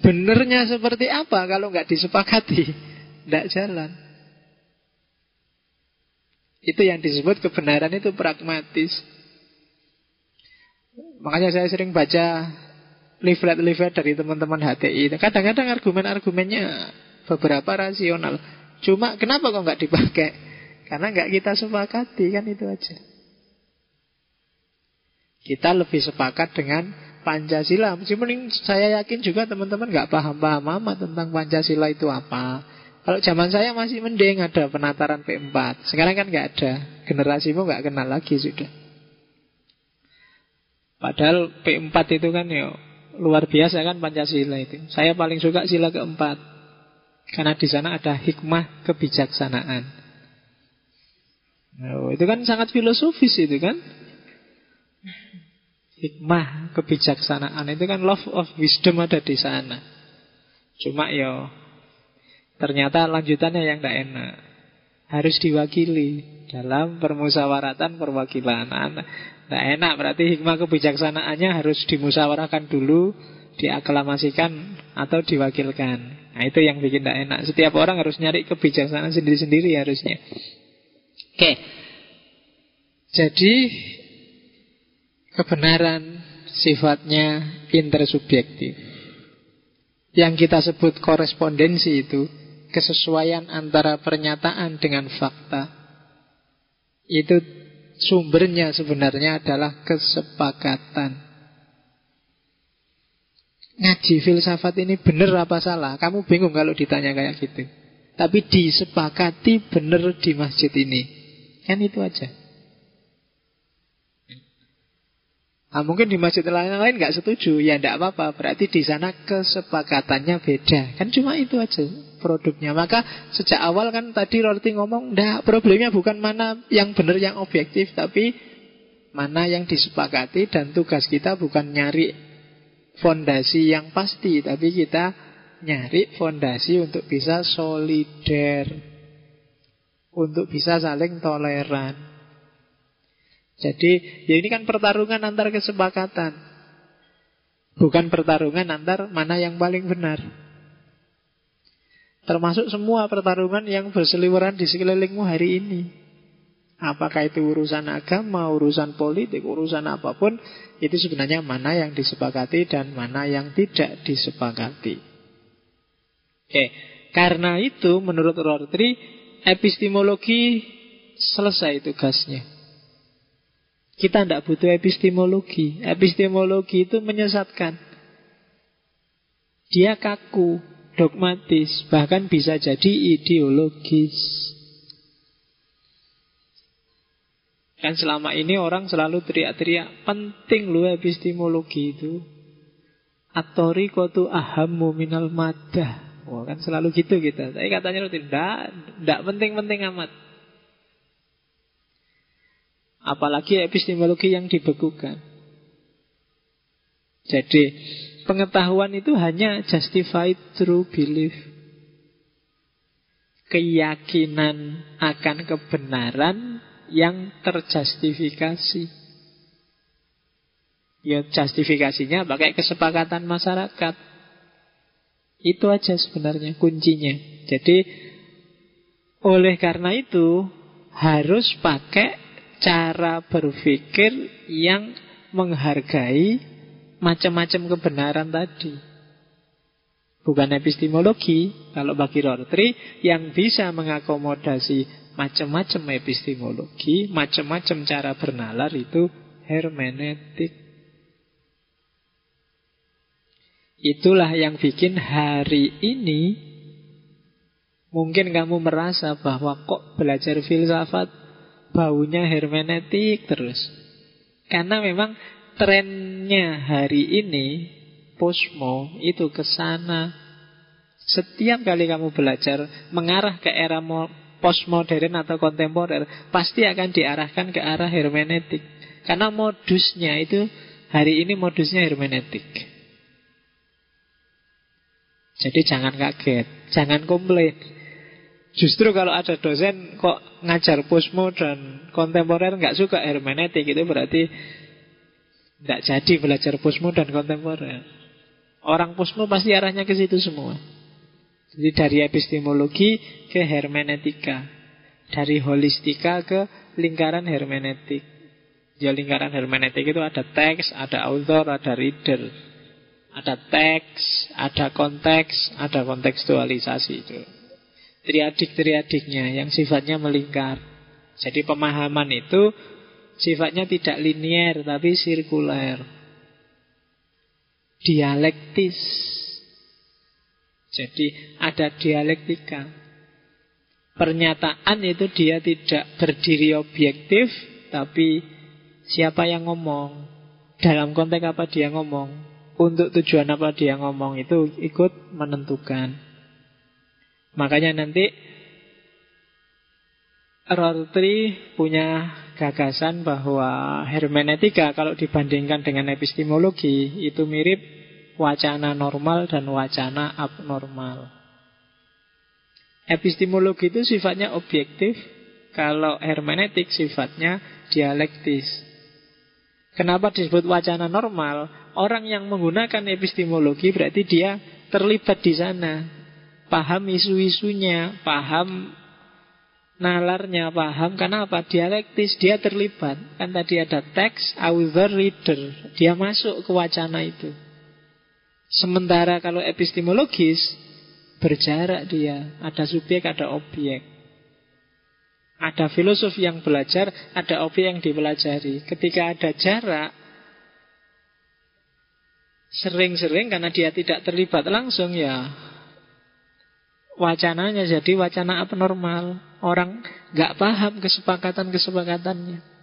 Benernya seperti apa kalau nggak disepakati? Tidak jalan. Itu yang disebut kebenaran itu pragmatis. Makanya saya sering baca leaflet-leaflet dari teman-teman HTI. Kadang-kadang argumen-argumennya beberapa rasional. Cuma kenapa kok nggak dipakai? Karena nggak kita sepakati kan itu aja. Kita lebih sepakat dengan Pancasila. Meskipun saya yakin juga teman-teman nggak paham-paham amat tentang Pancasila itu apa. Kalau zaman saya masih mending ada penataran P4. Sekarang kan nggak ada. Generasimu nggak kenal lagi sudah. Padahal P4 itu kan ya luar biasa kan Pancasila itu. Saya paling suka sila keempat. Karena di sana ada hikmah kebijaksanaan. Oh, itu kan sangat filosofis itu kan. Hikmah, kebijaksanaan itu kan love of wisdom ada di sana. Cuma ya ternyata lanjutannya yang tidak enak. Harus diwakili dalam permusawaratan perwakilan. Tidak enak berarti hikmah kebijaksanaannya harus dimusyawarahkan dulu, diaklamasikan atau diwakilkan. Nah itu yang bikin tidak enak. Setiap orang harus nyari kebijaksanaan sendiri-sendiri harusnya. Oke. Jadi kebenaran sifatnya intersubjektif. Yang kita sebut korespondensi itu kesesuaian antara pernyataan dengan fakta. Itu sumbernya sebenarnya adalah kesepakatan. Ngaji filsafat ini benar apa salah? Kamu bingung kalau ditanya kayak gitu. Tapi disepakati benar di masjid ini. Kan itu aja. Nah, mungkin di masjid lain-lain nggak setuju, ya tidak apa-apa. Berarti di sana kesepakatannya beda. Kan cuma itu aja produknya. Maka sejak awal kan tadi Rorty ngomong, ndak problemnya bukan mana yang benar yang objektif, tapi mana yang disepakati dan tugas kita bukan nyari fondasi yang pasti, tapi kita nyari fondasi untuk bisa solider, untuk bisa saling toleran. Jadi ya ini kan pertarungan antar kesepakatan. Bukan pertarungan antar mana yang paling benar. Termasuk semua pertarungan yang berseliweran di sekelilingmu hari ini. Apakah itu urusan agama, urusan politik, urusan apa pun, itu sebenarnya mana yang disepakati dan mana yang tidak disepakati. Oke, karena itu menurut Rortri, epistemologi selesai tugasnya. Kita tidak butuh epistemologi. Epistemologi itu menyesatkan. Dia kaku, dogmatis, bahkan bisa jadi ideologis. Kan selama ini orang selalu teriak-teriak penting lu epistemologi itu. Atori kotu ahamu minal madah. Oh, kan selalu gitu kita. Tapi katanya tidak, tidak penting-penting amat. Apalagi epistemologi yang dibekukan. Jadi pengetahuan itu hanya justified true belief. Keyakinan akan kebenaran yang terjustifikasi. Ya justifikasinya pakai kesepakatan masyarakat. Itu aja sebenarnya kuncinya. Jadi oleh karena itu harus pakai cara berpikir yang menghargai macam-macam kebenaran tadi. Bukan epistemologi, kalau bagi Rortri, yang bisa mengakomodasi macam-macam epistemologi, macam-macam cara bernalar itu hermeneutik. Itulah yang bikin hari ini mungkin kamu merasa bahwa kok belajar filsafat baunya hermeneutik terus. Karena memang trennya hari ini posmo itu ke sana. Setiap kali kamu belajar mengarah ke era postmodern atau kontemporer, pasti akan diarahkan ke arah hermeneutik. Karena modusnya itu hari ini modusnya hermeneutik. Jadi jangan kaget, jangan komplain. Justru kalau ada dosen kok ngajar posmo dan kontemporer nggak suka hermeneutik itu berarti tidak jadi belajar posmo dan kontemporer. Orang posmo pasti arahnya ke situ semua. Jadi dari epistemologi ke hermeneutika. Dari holistika ke lingkaran hermeneutik. Ya lingkaran hermeneutik itu ada teks, ada author, ada reader. Ada teks, ada konteks, ada kontekstualisasi itu. Triadik-triadiknya yang sifatnya melingkar. Jadi pemahaman itu sifatnya tidak linier tapi sirkuler dialektis. Jadi ada dialektika. Pernyataan itu dia tidak berdiri objektif, tapi siapa yang ngomong, dalam konteks apa dia ngomong, untuk tujuan apa dia ngomong itu ikut menentukan. Makanya nanti Rorty punya gagasan bahwa hermeneutika kalau dibandingkan dengan epistemologi itu mirip wacana normal dan wacana abnormal. Epistemologi itu sifatnya objektif, kalau hermeneutik sifatnya dialektis. Kenapa disebut wacana normal? Orang yang menggunakan epistemologi berarti dia terlibat di sana. Paham isu-isunya, paham nalarnya paham karena apa? Dialektis, dia terlibat. Kan tadi ada teks, author, reader. Dia masuk ke wacana itu. Sementara kalau epistemologis berjarak dia, ada subjek, ada objek. Ada filosof yang belajar, ada objek yang dipelajari. Ketika ada jarak, sering-sering karena dia tidak terlibat langsung ya wacananya jadi wacana abnormal. Orang nggak paham kesepakatan-kesepakatannya.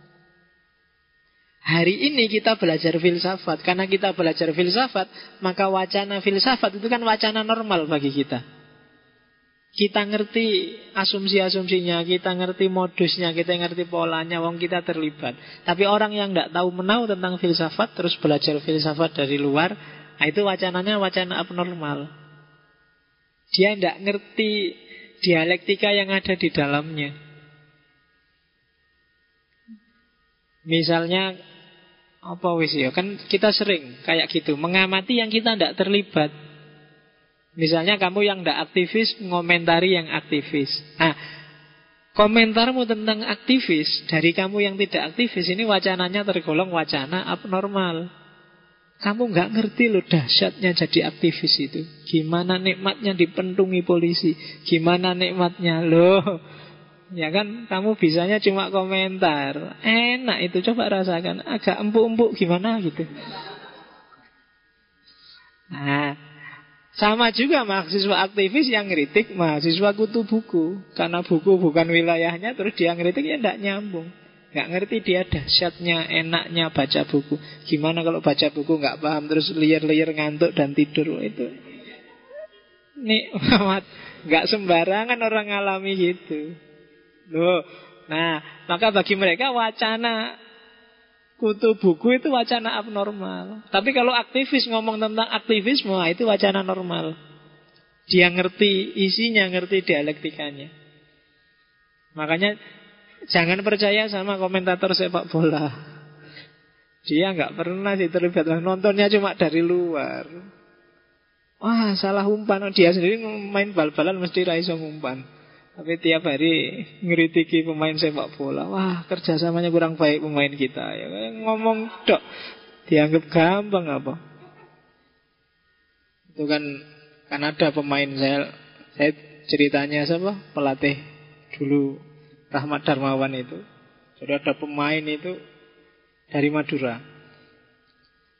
Hari ini kita belajar filsafat. Karena kita belajar filsafat, maka wacana filsafat itu kan wacana normal bagi kita. Kita ngerti asumsi-asumsinya, kita ngerti modusnya, kita ngerti polanya, wong kita terlibat. Tapi orang yang tidak tahu menau tentang filsafat, terus belajar filsafat dari luar, nah itu wacananya wacana abnormal. Dia tidak ngerti dialektika yang ada di dalamnya. Misalnya apa wis ya kan kita sering kayak gitu mengamati yang kita tidak terlibat. Misalnya kamu yang tidak aktivis ngomentari yang aktivis. Nah, komentarmu tentang aktivis dari kamu yang tidak aktivis ini wacananya tergolong wacana abnormal. Kamu nggak ngerti loh dahsyatnya jadi aktivis itu. Gimana nikmatnya dipentungi polisi. Gimana nikmatnya loh. Ya kan kamu bisanya cuma komentar. Enak itu coba rasakan. Agak empuk-empuk gimana gitu. Nah, sama juga mahasiswa aktivis yang ngeritik mahasiswa kutu buku. Karena buku bukan wilayahnya terus dia ngeritik ya tidak nyambung. Gak ngerti dia dahsyatnya, enaknya baca buku. Gimana kalau baca buku gak paham terus liar-liar ngantuk dan tidur itu. Nikmat. Gak sembarangan orang ngalami gitu. Loh. Nah, maka bagi mereka wacana kutu buku itu wacana abnormal. Tapi kalau aktivis ngomong tentang aktivisme, itu wacana normal. Dia ngerti isinya, ngerti dialektikanya. Makanya Jangan percaya sama komentator sepak bola. Dia nggak pernah terlibat nontonnya cuma dari luar. Wah salah umpan. Dia sendiri main bal-balan mesti raiso umpan Tapi tiap hari ngeritiki pemain sepak bola. Wah kerjasamanya kurang baik pemain kita. Ya, Ngomong dok Dianggap gampang apa? Itu kan Kan ada pemain. Saya Saya ceritanya siapa? Pelatih dulu Rahmat Darmawan itu Jadi ada pemain itu dari Madura.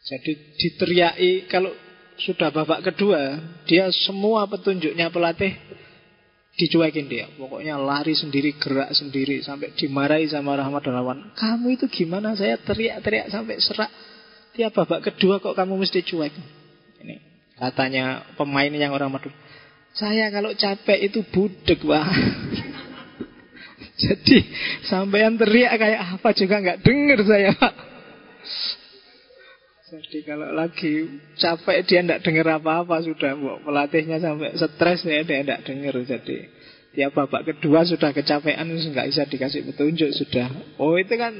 Jadi diteriaki kalau sudah babak kedua, dia semua petunjuknya pelatih dicuekin dia. Pokoknya lari sendiri, gerak sendiri sampai dimarahi sama Rahmat Darmawan. Kamu itu gimana? Saya teriak-teriak sampai serak. Tiap babak kedua kok kamu mesti cuek. Ini katanya pemain yang orang Madura. Saya kalau capek itu budek, Pak. Jadi sampean teriak kayak apa juga nggak dengar saya Pak. Jadi kalau lagi capek dia tidak dengar apa-apa sudah bu. pelatihnya sampai stres ya dia tidak dengar jadi tiap babak kedua sudah kecapean nggak bisa dikasih petunjuk sudah. Oh itu kan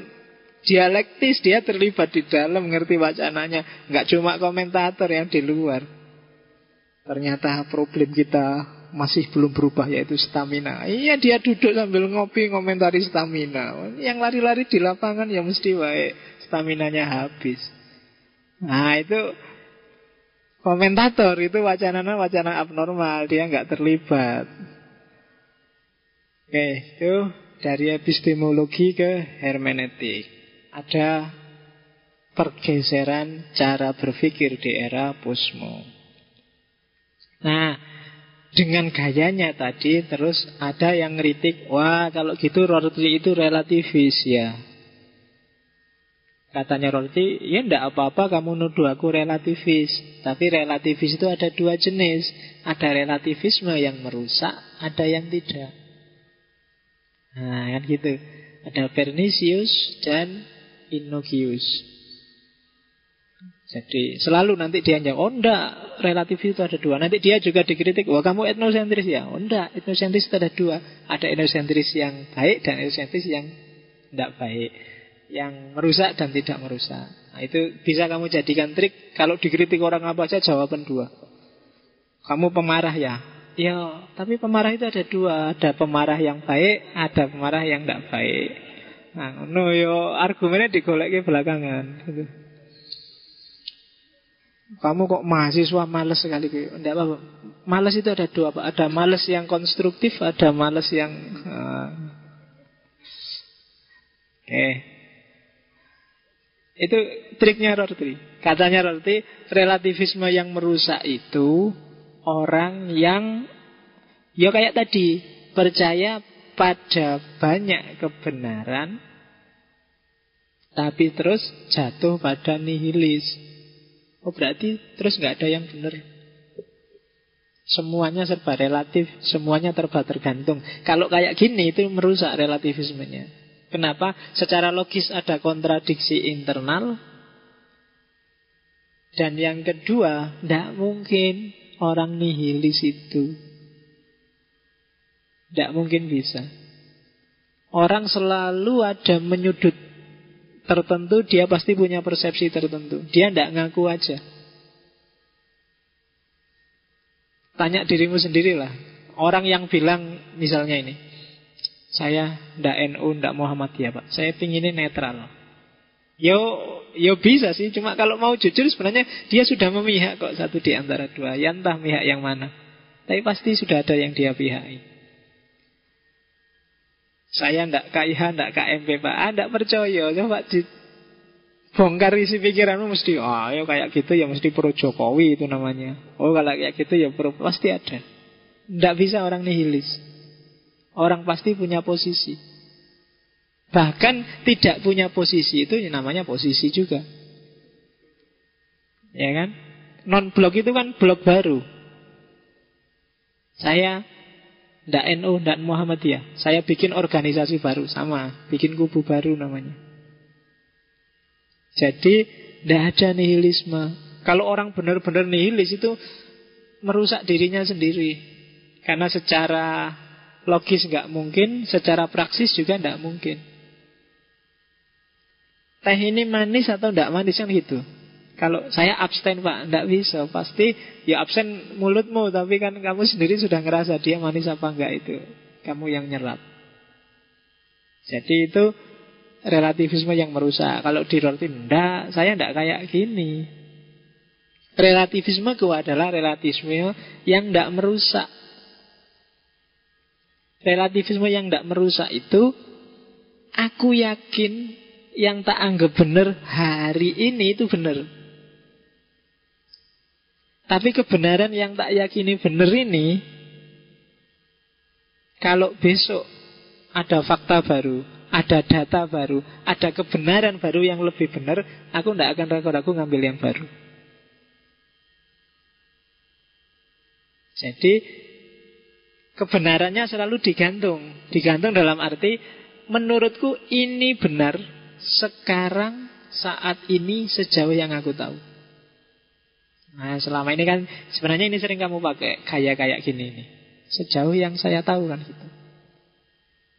dialektis dia terlibat di dalam ngerti wacananya nggak cuma komentator yang di luar. Ternyata problem kita masih belum berubah yaitu stamina. Iya dia duduk sambil ngopi ngomentari stamina. Yang lari-lari di lapangan ya mesti baik staminanya habis. Nah itu komentator itu wacananya wacana abnormal dia nggak terlibat. Oke itu dari epistemologi ke hermeneutik ada pergeseran cara berpikir di era posmo. Nah, dengan gayanya tadi terus ada yang ngeritik wah kalau gitu Rorty itu relativis ya. Katanya Rorty ya ndak apa-apa kamu nuduh aku relativis. Tapi relativis itu ada dua jenis. Ada relativisme yang merusak ada yang tidak. Nah kan gitu. Ada pernicious dan innocuous jadi selalu nanti dia jawab, oh enggak, relatif itu ada dua. Nanti dia juga dikritik, wah kamu etnosentris ya. Oh enggak, etnosentris itu ada dua. Ada etnosentris yang baik dan etnosentris yang tidak baik. Yang merusak dan tidak merusak. Nah, itu bisa kamu jadikan trik. Kalau dikritik orang apa saja jawaban dua. Kamu pemarah ya. Ya, tapi pemarah itu ada dua. Ada pemarah yang baik, ada pemarah yang tidak baik. Nah, no yo argumennya digolek ke belakangan. Gitu. Kamu kok mahasiswa males sekali Tidak apa-apa Males itu ada dua Pak. Ada males yang konstruktif Ada males yang uh... Oke okay. Itu triknya Rorty Katanya Rorty Relativisme yang merusak itu Orang yang Ya kayak tadi Percaya pada banyak kebenaran Tapi terus jatuh pada nihilis Oh berarti terus nggak ada yang benar. Semuanya serba relatif, semuanya terba tergantung. Kalau kayak gini itu merusak relativismenya. Kenapa? Secara logis ada kontradiksi internal. Dan yang kedua, tidak mungkin orang nihilis itu. Tidak mungkin bisa. Orang selalu ada menyudut tertentu dia pasti punya persepsi tertentu. Dia tidak ngaku aja. Tanya dirimu sendirilah. Orang yang bilang misalnya ini, saya ndak NU, ndak Muhammadiyah pak. Saya pinginnya netral. Yo, yo bisa sih. Cuma kalau mau jujur sebenarnya dia sudah memihak kok satu di antara dua. Ya entah pihak yang mana. Tapi pasti sudah ada yang dia pihaki. Saya ndak KIH, ndak KMP Pak. Ah, Ndak percaya. Coba di bongkar isi pikiranmu mesti Oh ya kayak gitu ya mesti pro Jokowi itu namanya. Oh kalau kayak gitu ya pro Pasti ada. Ndak bisa orang nihilis. Orang pasti punya posisi. Bahkan tidak punya posisi itu namanya posisi juga. Ya kan? Non blok itu kan blok baru. Saya tidak NU, tidak Muhammadiyah. Saya bikin organisasi baru, sama. Bikin kubu baru namanya. Jadi, tidak ada nihilisme. Kalau orang benar-benar nihilis itu merusak dirinya sendiri. Karena secara logis nggak mungkin, secara praksis juga nggak mungkin. Teh ini manis atau nggak manis kan gitu. Kalau saya abstain pak, nggak bisa. Pasti ya absen mulutmu, tapi kan kamu sendiri sudah ngerasa dia manis apa enggak itu. Kamu yang nyerap. Jadi itu relativisme yang merusak. Kalau di roti enggak, saya enggak kayak gini. Relativisme itu adalah relativisme yang enggak merusak. Relativisme yang tidak merusak itu Aku yakin Yang tak anggap benar Hari ini itu benar Tapi kebenaran yang tak yakini benar ini Kalau besok Ada fakta baru Ada data baru Ada kebenaran baru yang lebih benar Aku tidak akan ragu-ragu ngambil yang baru Jadi kebenarannya selalu digantung. Digantung dalam arti menurutku ini benar sekarang saat ini sejauh yang aku tahu. Nah selama ini kan sebenarnya ini sering kamu pakai kayak kayak gini nih. Sejauh yang saya tahu kan gitu.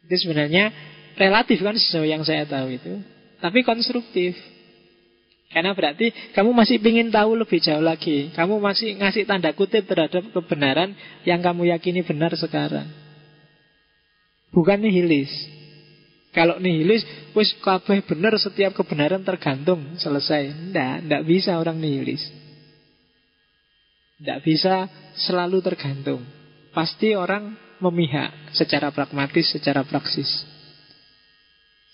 Itu sebenarnya relatif kan sejauh yang saya tahu itu. Tapi konstruktif. Karena berarti kamu masih ingin tahu lebih jauh lagi. Kamu masih ngasih tanda kutip terhadap kebenaran yang kamu yakini benar sekarang. Bukan nihilis. Kalau nihilis, wis kabeh benar setiap kebenaran tergantung selesai. Ndak, ndak bisa orang nihilis. Ndak bisa selalu tergantung. Pasti orang memihak secara pragmatis, secara praksis.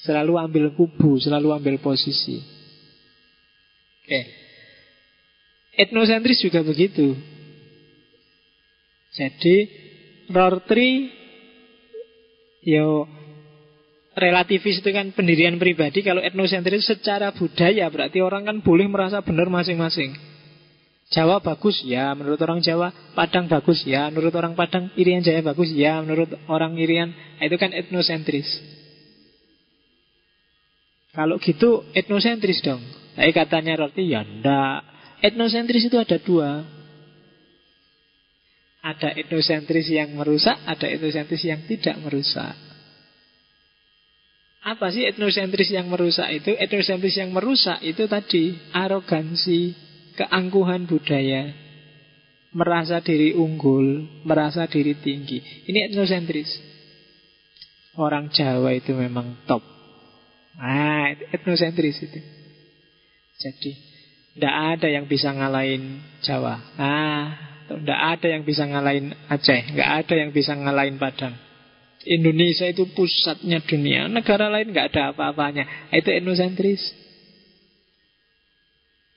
Selalu ambil kubu, selalu ambil posisi. Oke. Etnosentris juga begitu. Jadi Rortri yo relativis itu kan pendirian pribadi kalau etnosentris secara budaya berarti orang kan boleh merasa benar masing-masing. Jawa bagus ya menurut orang Jawa, Padang bagus ya menurut orang Padang, Irian Jaya bagus ya menurut orang Irian. Nah, itu kan etnosentris. Kalau gitu etnosentris dong. Tapi katanya roti ya ndak. Etnosentris itu ada dua. Ada etnosentris yang merusak, ada etnosentris yang tidak merusak. Apa sih etnosentris yang merusak itu? Etnosentris yang merusak itu tadi arogansi, keangkuhan budaya, merasa diri unggul, merasa diri tinggi. Ini etnosentris. Orang Jawa itu memang top. Ah, etnosentris itu. Jadi tidak ada yang bisa ngalahin Jawa. Ah, tidak ada yang bisa ngalahin Aceh. Nggak ada yang bisa ngalahin Padang. Indonesia itu pusatnya dunia. Negara lain nggak ada apa-apanya. Itu etnosentris.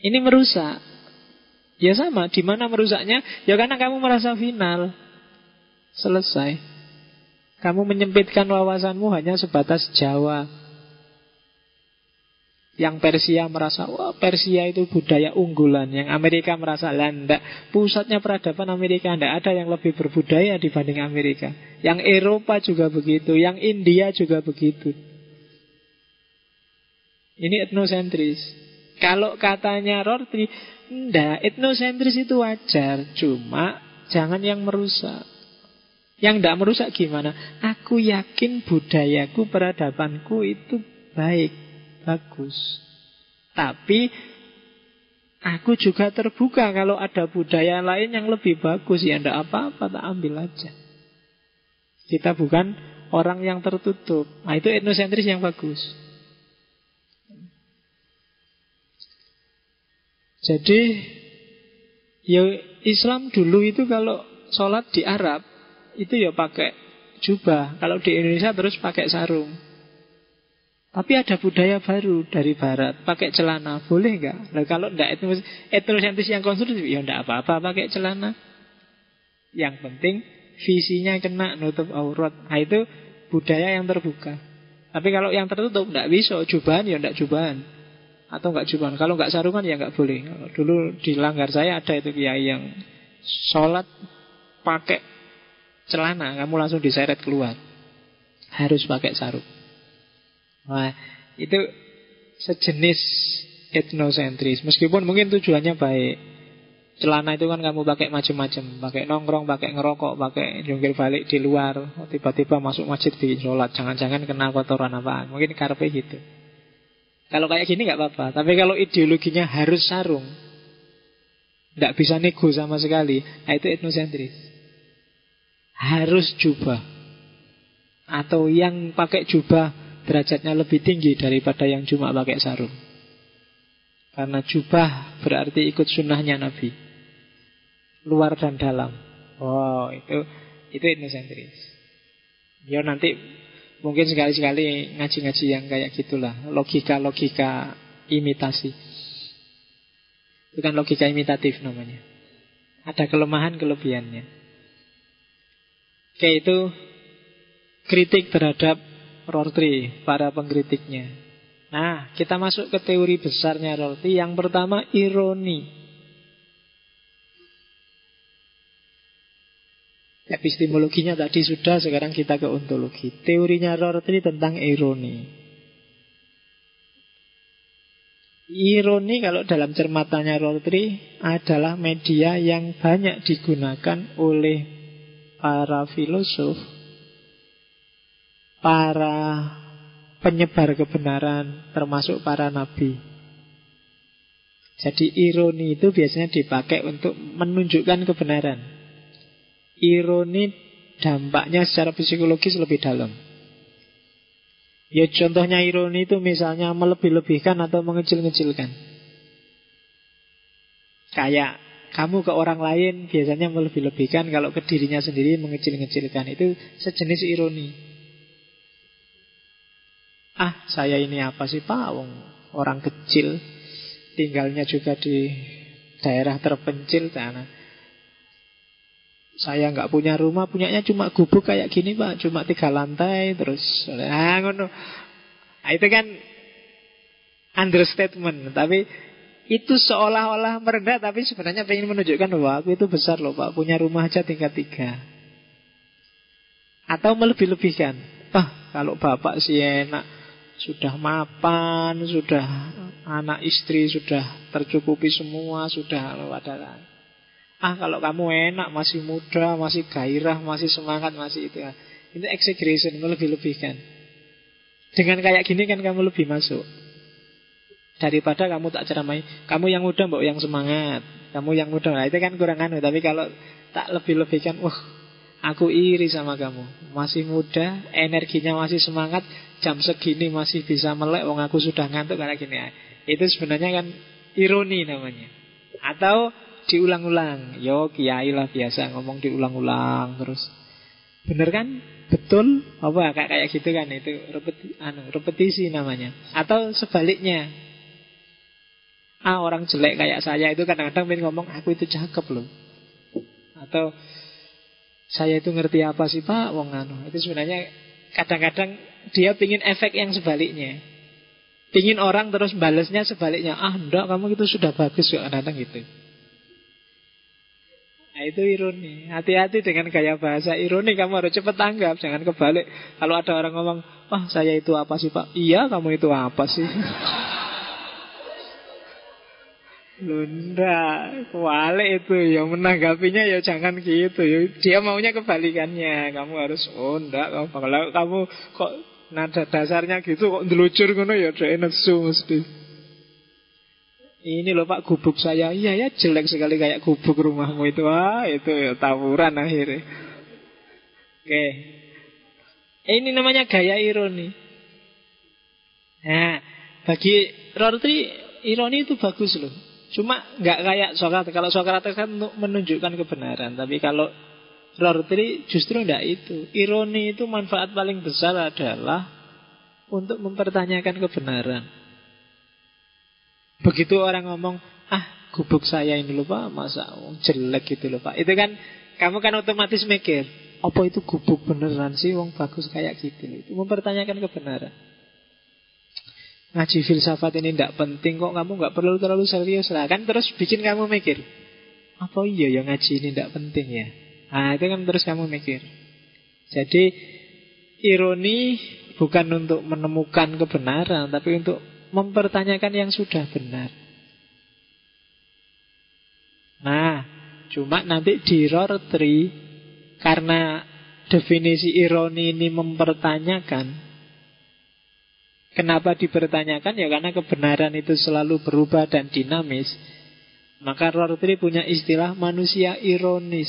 Ini merusak. Ya sama, di mana merusaknya? Ya karena kamu merasa final. Selesai. Kamu menyempitkan wawasanmu hanya sebatas Jawa. Yang Persia merasa, wah Persia itu budaya unggulan. Yang Amerika merasa, landak. Pusatnya peradaban Amerika, tidak ada yang lebih berbudaya dibanding Amerika. Yang Eropa juga begitu. Yang India juga begitu. Ini etnosentris. Kalau katanya Rorty, enggak, etnosentris itu wajar. Cuma jangan yang merusak. Yang tidak merusak gimana? Aku yakin budayaku, peradabanku itu baik bagus. Tapi aku juga terbuka kalau ada budaya lain yang lebih bagus. Ya tidak apa-apa, tak ambil aja. Kita bukan orang yang tertutup. Nah itu etnosentris yang bagus. Jadi ya Islam dulu itu kalau sholat di Arab itu ya pakai jubah. Kalau di Indonesia terus pakai sarung. Tapi ada budaya baru dari barat, pakai celana, boleh nggak? Nah, kalau enggak itu etnosentris yang konstruktif, ya enggak apa-apa pakai celana. Yang penting visinya kena nutup aurat. Nah, itu budaya yang terbuka. Tapi kalau yang tertutup enggak bisa, jubahan ya enggak jubahan. Atau enggak jubahan. Kalau enggak sarungan ya enggak boleh. Dulu di langgar saya ada itu kiai yang sholat pakai celana, kamu langsung diseret keluar. Harus pakai sarung. Nah, itu sejenis etnosentris. Meskipun mungkin tujuannya baik. Celana itu kan kamu pakai macam-macam, pakai nongkrong, pakai ngerokok, pakai jungkir balik di luar, tiba-tiba masuk masjid bikin sholat, jangan-jangan kena kotoran apa, mungkin karpe gitu. Kalau kayak gini nggak apa-apa, tapi kalau ideologinya harus sarung, nggak bisa nego sama sekali, nah itu etnosentris. Harus jubah, atau yang pakai jubah derajatnya lebih tinggi daripada yang cuma pakai sarung. Karena jubah berarti ikut sunnahnya Nabi luar dan dalam. Oh, itu itu etnosentris. Ya nanti mungkin sekali-sekali ngaji-ngaji yang kayak gitulah, logika-logika imitasi. Itu kan logika imitatif namanya. Ada kelemahan kelebihannya. Oke, itu kritik terhadap Rorty, para pengkritiknya. Nah, kita masuk ke teori besarnya Rorty. Yang pertama, ironi. Epistemologinya tadi sudah, sekarang kita ke ontologi. Teorinya Rorty tentang ironi. Ironi kalau dalam cermatannya Rorty adalah media yang banyak digunakan oleh para filosof, para penyebar kebenaran, termasuk para nabi. Jadi ironi itu biasanya dipakai untuk menunjukkan kebenaran ironi dampaknya secara psikologis lebih dalam. Ya contohnya ironi itu misalnya melebih-lebihkan atau mengecil-ngecilkan. Kayak kamu ke orang lain biasanya melebih-lebihkan kalau ke dirinya sendiri mengecil-ngecilkan. Itu sejenis ironi. Ah, saya ini apa sih Pak? Orang kecil tinggalnya juga di daerah terpencil sana. Saya nggak punya rumah, punyanya cuma gubuk kayak gini pak, cuma tiga lantai terus. Ah, ngono. Nah, itu kan understatement, tapi itu seolah-olah merendah, tapi sebenarnya pengen menunjukkan bahwa aku itu besar loh pak, punya rumah aja tingkat tiga. Atau melebih-lebihkan. Ah, kalau bapak sih enak, sudah mapan, sudah anak istri sudah tercukupi semua, sudah ada Ah kalau kamu enak, masih muda, masih gairah, masih semangat, masih itu. Itu exaggeration, melebih-lebihkan. Dengan kayak gini kan kamu lebih masuk. Daripada kamu tak ceramai, kamu yang muda mbok yang semangat, kamu yang muda, nah itu kan kurang anu. Tapi kalau tak lebih-lebihkan, wah aku iri sama kamu. Masih muda, energinya masih semangat, jam segini masih bisa melek, wong aku sudah ngantuk kayak gini. Itu sebenarnya kan ironi namanya. Atau diulang-ulang. Yo kiai lah biasa ngomong diulang-ulang terus. Bener kan? Betul? Apa kayak kayak gitu kan itu repeti, anu, repetisi namanya. Atau sebaliknya. Ah orang jelek kayak saya itu kadang-kadang pengen ngomong aku itu cakep loh. Atau saya itu ngerti apa sih Pak wong anu. Itu sebenarnya kadang-kadang dia pingin efek yang sebaliknya. Pingin orang terus balesnya sebaliknya. Ah enggak kamu itu sudah bagus kok kadang-kadang gitu. Itu ironi. Hati-hati dengan gaya bahasa ironi Kamu harus cepat tanggap Jangan kebalik. Kalau ada orang ngomong Wah saya itu apa sih pak? Iya kamu itu apa sih? Lunda Kualik itu ya menanggapinya ya jangan gitu. Ya, Dia maunya kebalikannya. Kamu harus Oh enggak Kalau kamu kok nada dasarnya gitu Kok ngelucur ngono ya Dia nesu mesti ini loh pak gubuk saya. Iya ya jelek sekali kayak gubuk rumahmu itu. Ah itu ya tawuran akhirnya. Oke. Ini namanya gaya ironi. Nah Bagi Rorty Ironi itu bagus loh. Cuma nggak kayak Sokrates Kalau Sokrates kan untuk menunjukkan kebenaran. Tapi kalau Rorty justru enggak itu. Ironi itu manfaat paling besar adalah Untuk mempertanyakan kebenaran Begitu orang ngomong, ah gubuk saya ini lupa masa jelek gitu lupa Itu kan, kamu kan otomatis mikir, apa itu gubuk beneran sih, wong bagus kayak gitu. Itu mempertanyakan kebenaran. Ngaji filsafat ini tidak penting kok, kamu nggak perlu terlalu serius lah. Kan terus bikin kamu mikir, apa iya yang ngaji ini tidak penting ya? Nah itu kan terus kamu mikir. Jadi ironi bukan untuk menemukan kebenaran, tapi untuk mempertanyakan yang sudah benar. Nah, cuma nanti di Rortri karena definisi ironi ini mempertanyakan Kenapa dipertanyakan? Ya karena kebenaran itu selalu berubah dan dinamis. Maka Rortri punya istilah manusia ironis.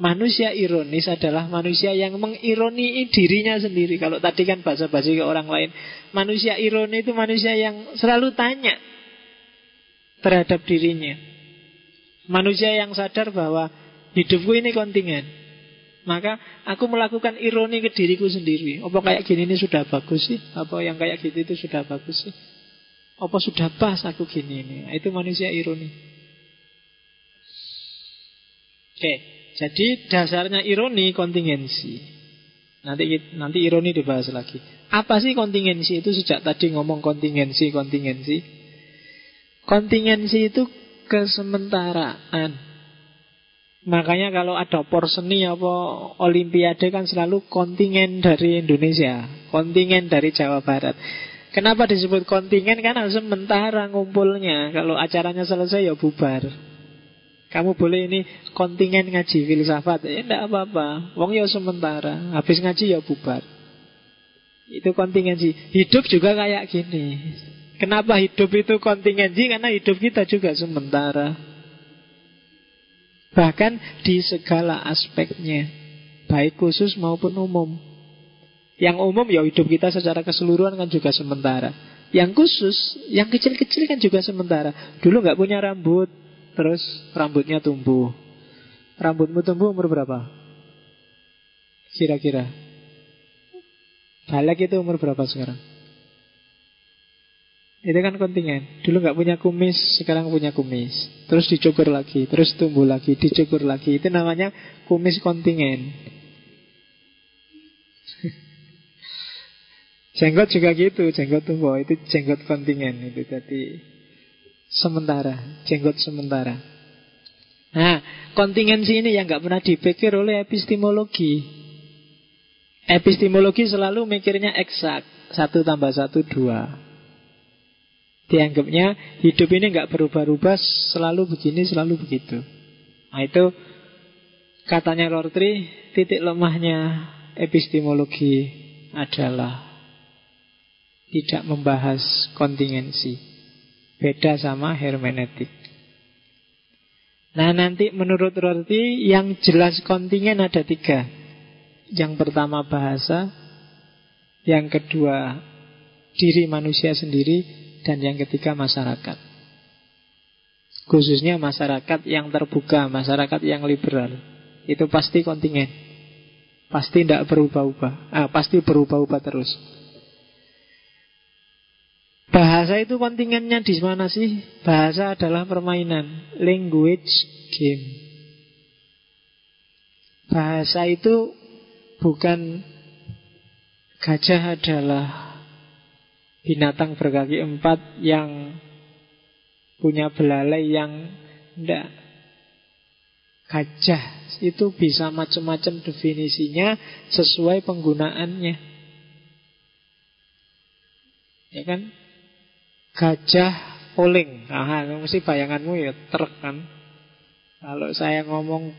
Manusia ironis adalah manusia yang mengironi dirinya sendiri. Kalau tadi kan bahasa-bahasa ke orang lain. Manusia ironi itu manusia yang selalu tanya terhadap dirinya. Manusia yang sadar bahwa hidupku ini kontingen. Maka aku melakukan ironi ke diriku sendiri. Apa kayak gini ini sudah bagus sih? Apa yang kayak gitu itu sudah bagus sih? Apa sudah pas aku gini ini? Nah, itu manusia ironi. Oke, jadi dasarnya ironi kontingensi. Nanti nanti ironi dibahas lagi. Apa sih kontingensi itu sejak tadi ngomong kontingensi kontingensi? Kontingensi itu kesementaraan. Makanya kalau ada porseni apa olimpiade kan selalu kontingen dari Indonesia, kontingen dari Jawa Barat. Kenapa disebut kontingen? Karena sementara ngumpulnya. Kalau acaranya selesai ya bubar. Kamu boleh ini kontingen ngaji filsafat, ya enggak apa-apa. Wong ya sementara, habis ngaji ya bubar. Itu kontingensi. Hidup juga kayak gini. Kenapa hidup itu kontingensi? Karena hidup kita juga sementara. Bahkan di segala aspeknya Baik khusus maupun umum Yang umum ya hidup kita secara keseluruhan kan juga sementara Yang khusus, yang kecil-kecil kan juga sementara Dulu nggak punya rambut Terus rambutnya tumbuh Rambutmu tumbuh umur berapa? Kira-kira Balik itu umur berapa sekarang? Itu kan kontingen. Dulu nggak punya kumis, sekarang punya kumis. Terus dicukur lagi, terus tumbuh lagi, dicukur lagi. Itu namanya kumis kontingen. jenggot juga gitu, jenggot tumbuh itu jenggot kontingen itu jadi sementara, jenggot sementara. Nah, kontingensi ini yang nggak pernah dipikir oleh epistemologi. Epistemologi selalu mikirnya eksak, satu tambah satu dua. Dianggapnya hidup ini nggak berubah-ubah Selalu begini, selalu begitu Nah itu Katanya Rortri Titik lemahnya epistemologi Adalah Tidak membahas kontingensi Beda sama hermeneutik Nah nanti menurut Rorty Yang jelas kontingen ada tiga Yang pertama bahasa Yang kedua Diri manusia sendiri dan yang ketiga masyarakat. Khususnya masyarakat yang terbuka, masyarakat yang liberal. Itu pasti kontingen. Pasti tidak berubah-ubah. Ah, pasti berubah-ubah terus. Bahasa itu kontingennya di mana sih? Bahasa adalah permainan, language game. Bahasa itu bukan gajah adalah binatang berkaki empat yang punya belalai yang tidak gajah itu bisa macam-macam definisinya sesuai penggunaannya ya kan gajah poling nah mesti bayanganmu ya truk kan kalau saya ngomong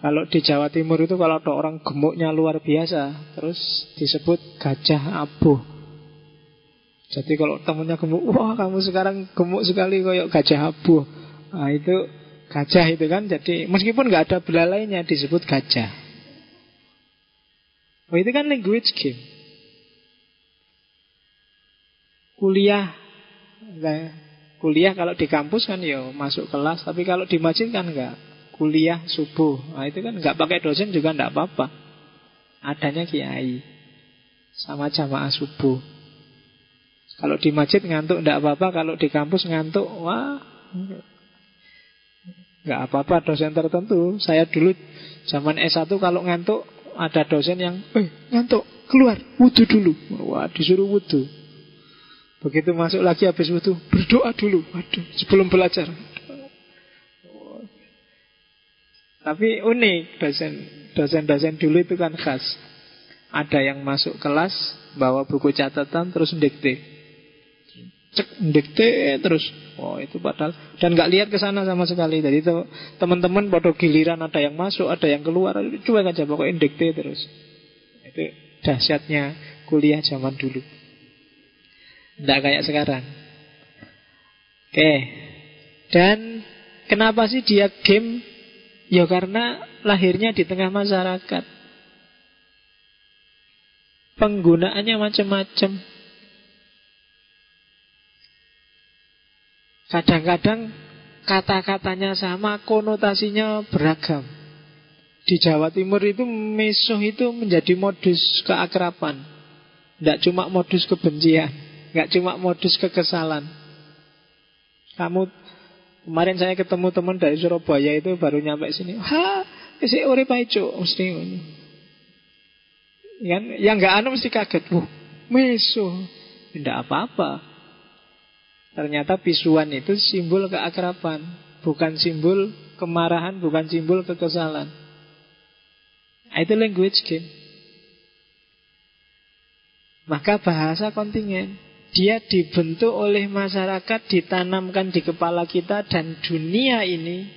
kalau di Jawa Timur itu kalau ada orang gemuknya luar biasa terus disebut gajah abuh jadi kalau temennya gemuk, wah kamu sekarang gemuk sekali kayak gajah abu. Nah itu gajah itu kan. Jadi meskipun nggak ada belalainya disebut gajah. Oh itu kan language game. Kuliah, kuliah kalau di kampus kan ya masuk kelas. Tapi kalau di masjid kan nggak. Kuliah subuh. Nah itu kan nggak pakai dosen juga nggak apa-apa. Adanya kiai sama jamaah subuh. Kalau di masjid ngantuk tidak apa-apa, kalau di kampus ngantuk, wah nggak apa-apa dosen tertentu. Saya dulu zaman S1 kalau ngantuk ada dosen yang, eh ngantuk keluar wudhu dulu, wah disuruh wudhu. Begitu masuk lagi habis wudhu berdoa dulu, waduh sebelum belajar. Tapi unik dosen dosen-dosen dulu itu kan khas. Ada yang masuk kelas bawa buku catatan terus mendikte. cek dikte terus. Oh itu padahal dan nggak lihat ke sana sama sekali. Jadi itu teman-teman pada giliran ada yang masuk, ada yang keluar, cuek aja pokoknya dikte terus. Itu dahsyatnya kuliah zaman dulu. Tidak kayak sekarang. Oke. Dan kenapa sih dia game? Ya karena lahirnya di tengah masyarakat. Penggunaannya macam-macam. Kadang-kadang kata-katanya sama, konotasinya beragam. Di Jawa Timur itu mesuh itu menjadi modus keakraban. Tidak cuma modus kebencian, nggak cuma modus kekesalan. Kamu kemarin saya ketemu teman dari Surabaya itu baru nyampe sini. Ha, isi urip aja mesti Yang yang nggak anu mesti kaget. Wah, mesuh. Tidak apa-apa. Ternyata bisuan itu simbol keakraban, bukan simbol kemarahan, bukan simbol kekesalan. Nah, itu language game. Maka bahasa kontingen dia dibentuk oleh masyarakat, ditanamkan di kepala kita dan dunia ini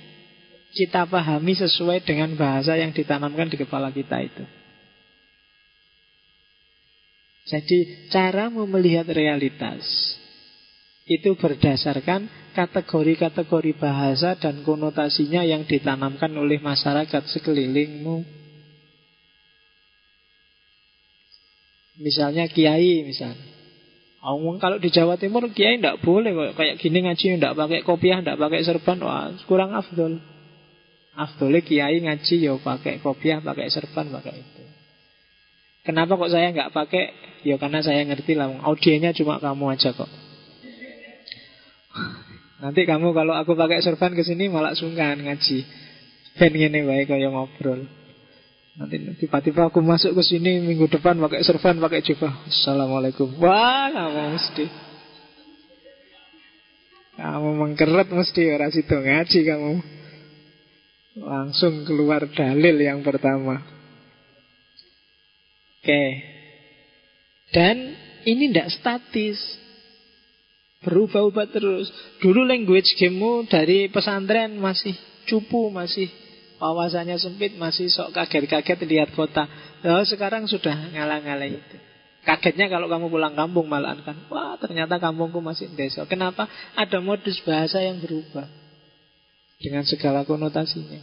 kita pahami sesuai dengan bahasa yang ditanamkan di kepala kita itu. Jadi cara melihat realitas itu berdasarkan kategori-kategori bahasa dan konotasinya yang ditanamkan oleh masyarakat sekelilingmu. Misalnya kiai misalnya. Omong kalau di Jawa Timur kiai tidak boleh kayak gini ngaji tidak pakai kopiah, tidak pakai serban, wah kurang afdol. Afdolnya kiai ngaji ya pakai kopiah, pakai serban, pakai itu. Kenapa kok saya nggak pakai? Ya karena saya ngerti lah, audiennya cuma kamu aja kok. Nanti kamu kalau aku pakai serban ke sini malah sungkan ngaji. Ben ngene wae kaya ngobrol. Nanti tiba-tiba aku masuk ke sini minggu depan pakai serban, pakai jubah. Assalamualaikum. Wah, kamu mesti. Kamu mengkeret mesti orang situ ngaji kamu. Langsung keluar dalil yang pertama. Oke. Dan ini tidak statis. Berubah-ubah terus. Dulu language gamemu dari pesantren masih cupu, masih wawasannya sempit, masih sok kaget-kaget lihat kota. Oh, sekarang sudah ngalah-ngalah itu. Kagetnya kalau kamu pulang kampung malahan kan. Wah ternyata kampungku masih desa. Kenapa? Ada modus bahasa yang berubah. Dengan segala konotasinya.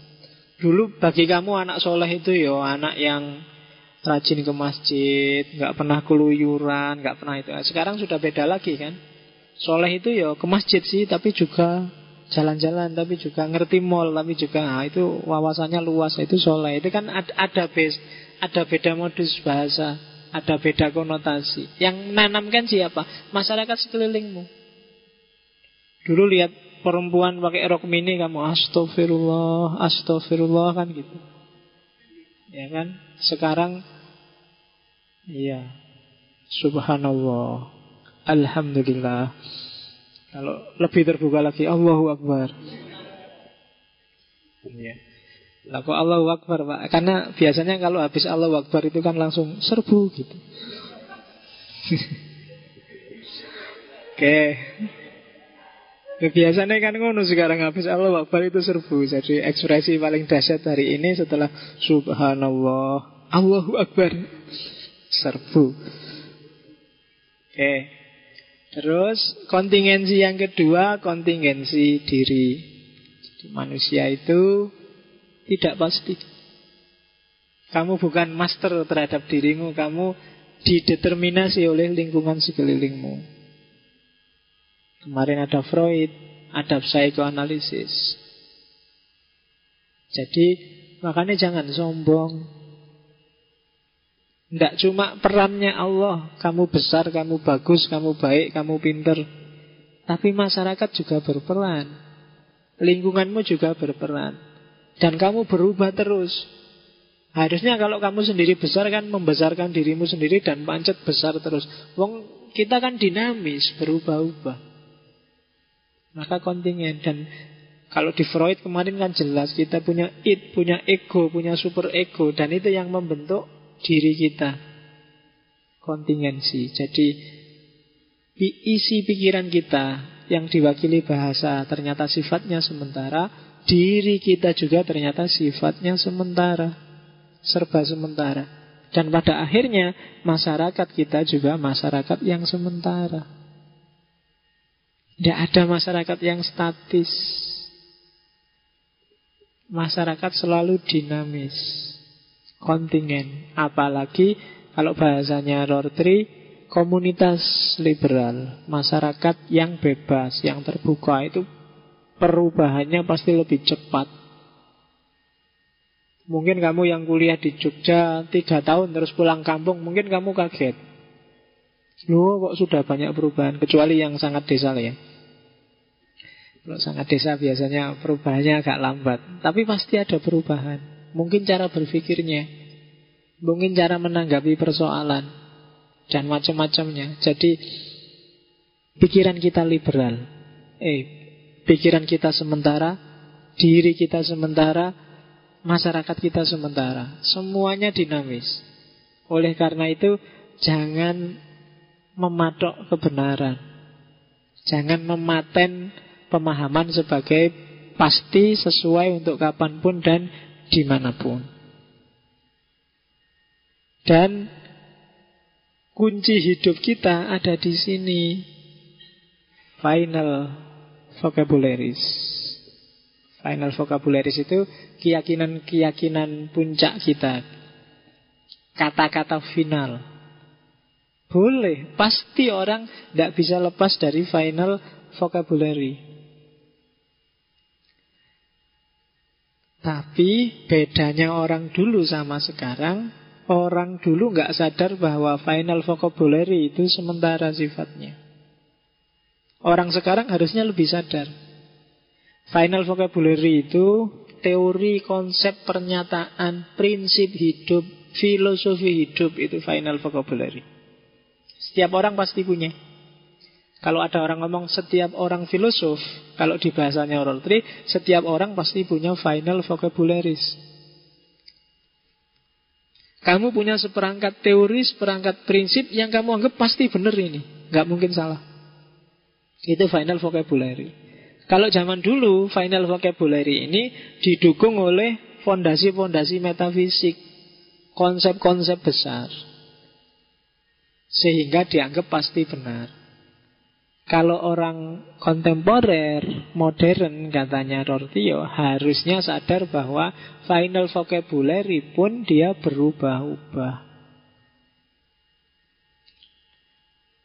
Dulu bagi kamu anak soleh itu ya anak yang rajin ke masjid, nggak pernah keluyuran, nggak pernah itu. Sekarang sudah beda lagi kan. Soleh itu ya ke masjid sih, tapi juga jalan-jalan, tapi juga ngerti mall, tapi juga nah, itu wawasannya luas, itu soleh. Itu kan ada, ada base, ada beda modus bahasa, ada beda konotasi. Yang nanamkan siapa? Masyarakat sekelilingmu. Dulu lihat perempuan pakai rok mini kamu astagfirullah, astagfirullah kan gitu. Ya kan? Sekarang iya. Subhanallah. Alhamdulillah. Kalau lebih terbuka lagi, Allahu Akbar. Ya. Lah kok Allahu Akbar Pak? Karena biasanya kalau habis Allahu Akbar itu kan langsung serbu gitu. Oke. Ya, biasanya kan ngono sekarang habis Allahu Akbar itu serbu. Jadi ekspresi paling dahsyat hari ini setelah Subhanallah, Allahu Akbar, serbu. Oke. Terus kontingensi yang kedua kontingensi diri. Jadi manusia itu tidak pasti. Kamu bukan master terhadap dirimu, kamu dideterminasi oleh lingkungan sekelilingmu. Kemarin ada Freud, ada psikoanalisis. Jadi makanya jangan sombong. Tidak cuma perannya Allah. Kamu besar, kamu bagus, kamu baik, kamu pinter. Tapi masyarakat juga berperan. Lingkunganmu juga berperan. Dan kamu berubah terus. Harusnya kalau kamu sendiri besar kan Membesarkan dirimu sendiri dan pancet besar terus. Wong kita kan dinamis Berubah-ubah. Maka kontingen Dan kalau di Freud kemarin kan jelas Kita punya id, punya ego, punya super ego Dan itu yang membentuk diri kita kontingensi. Jadi isi pikiran kita yang diwakili bahasa ternyata sifatnya sementara, diri kita juga ternyata sifatnya sementara, serba sementara. Dan pada akhirnya masyarakat kita juga masyarakat yang sementara. Tidak ada masyarakat yang statis. Masyarakat selalu dinamis, kontingen. Apalagi kalau bahasanya Rortri, komunitas liberal, masyarakat yang bebas, yang terbuka itu perubahannya pasti lebih cepat. Mungkin kamu yang kuliah di Jogja tiga tahun terus pulang kampung, mungkin kamu kaget. Loh kok sudah banyak perubahan, kecuali yang sangat desa ya. Kalau sangat desa biasanya perubahannya agak lambat, tapi pasti ada perubahan. Mungkin cara berpikirnya, mungkin cara menanggapi persoalan, dan macam-macamnya. Jadi pikiran kita liberal. Eh, pikiran kita sementara, diri kita sementara, masyarakat kita sementara. Semuanya dinamis. Oleh karena itu, jangan mematok kebenaran. Jangan mematen pemahaman sebagai pasti sesuai untuk kapan pun dan di mana pun. Dan Kunci hidup kita ada di sini. Final vocabularies. Final vocabularies itu keyakinan-keyakinan puncak kita. Kata-kata final. Boleh, pasti orang tidak bisa lepas dari final vocabulary. Tapi bedanya orang dulu sama sekarang Orang dulu nggak sadar bahwa final vocabulary itu sementara sifatnya. Orang sekarang harusnya lebih sadar. Final vocabulary itu teori, konsep, pernyataan, prinsip hidup, filosofi hidup itu final vocabulary. Setiap orang pasti punya. Kalau ada orang ngomong setiap orang filosof, kalau di bahasanya Rorty, setiap orang pasti punya final vocabularies. Kamu punya seperangkat teori, seperangkat prinsip yang kamu anggap pasti benar ini. Nggak mungkin salah. Itu final vocabulary. Kalau zaman dulu, final vocabulary ini didukung oleh fondasi-fondasi metafisik. Konsep-konsep besar. Sehingga dianggap pasti benar. Kalau orang kontemporer, modern katanya Rortio harusnya sadar bahwa final vocabulary pun dia berubah-ubah.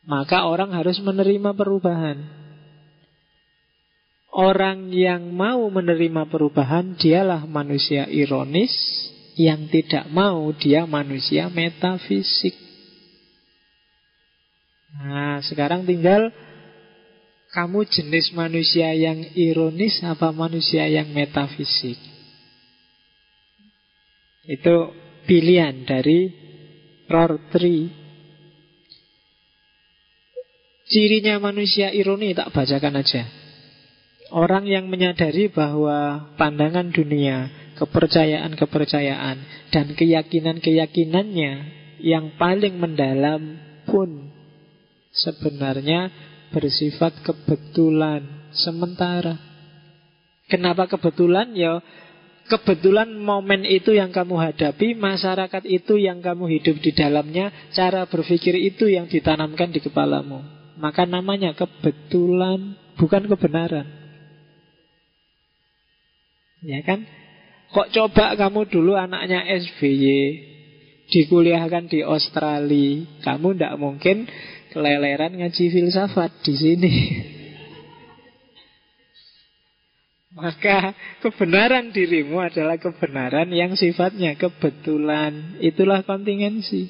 Maka orang harus menerima perubahan. Orang yang mau menerima perubahan dialah manusia ironis, yang tidak mau dia manusia metafisik. Nah, sekarang tinggal kamu jenis manusia yang ironis apa manusia yang metafisik? Itu pilihan dari Rortri. Cirinya manusia ironi tak bacakan aja. Orang yang menyadari bahwa pandangan dunia, kepercayaan-kepercayaan, dan keyakinan-keyakinannya yang paling mendalam pun sebenarnya bersifat kebetulan sementara. Kenapa kebetulan? Ya kebetulan momen itu yang kamu hadapi, masyarakat itu yang kamu hidup di dalamnya, cara berpikir itu yang ditanamkan di kepalamu. Maka namanya kebetulan, bukan kebenaran. Ya kan? Kok coba kamu dulu anaknya SBY dikuliahkan di Australia, kamu tidak mungkin keleleran ngaji filsafat di sini. Maka kebenaran dirimu adalah kebenaran yang sifatnya kebetulan. Itulah kontingensi.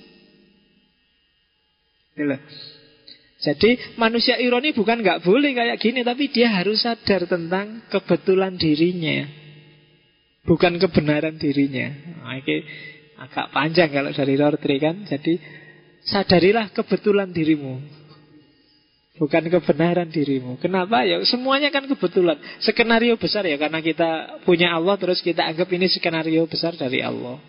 Itulah. Jadi manusia ironi bukan nggak boleh kayak gini, tapi dia harus sadar tentang kebetulan dirinya, bukan kebenaran dirinya. Nah, ini agak panjang kalau dari Rortri kan. Jadi Sadarilah kebetulan dirimu Bukan kebenaran dirimu Kenapa? Ya semuanya kan kebetulan Skenario besar ya Karena kita punya Allah Terus kita anggap ini skenario besar dari Allah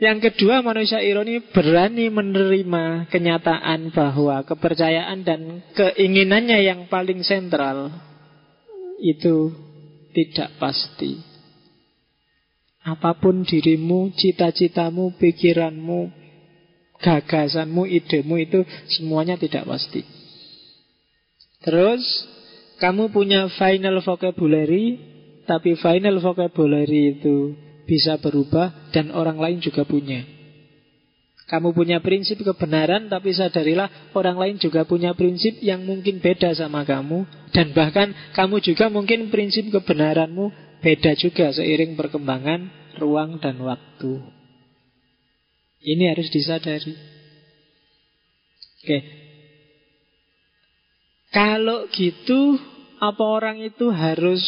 Yang kedua, manusia ironi berani menerima kenyataan bahwa kepercayaan dan keinginannya yang paling sentral itu tidak pasti. Apa pun dirimu, cita-citamu, pikiranmu, gagasanmu, idemu itu semuanya tidak pasti. Terus, kamu punya final vocabulary, tapi final vocabulary itu bisa berubah dan orang lain juga punya. Kamu punya prinsip kebenaran tapi sadarilah orang lain juga punya prinsip yang mungkin beda sama kamu dan bahkan kamu juga mungkin prinsip kebenaranmu beda juga seiring perkembangan ruang dan waktu. Ini harus disadari. Oke. Kalau gitu apa orang itu harus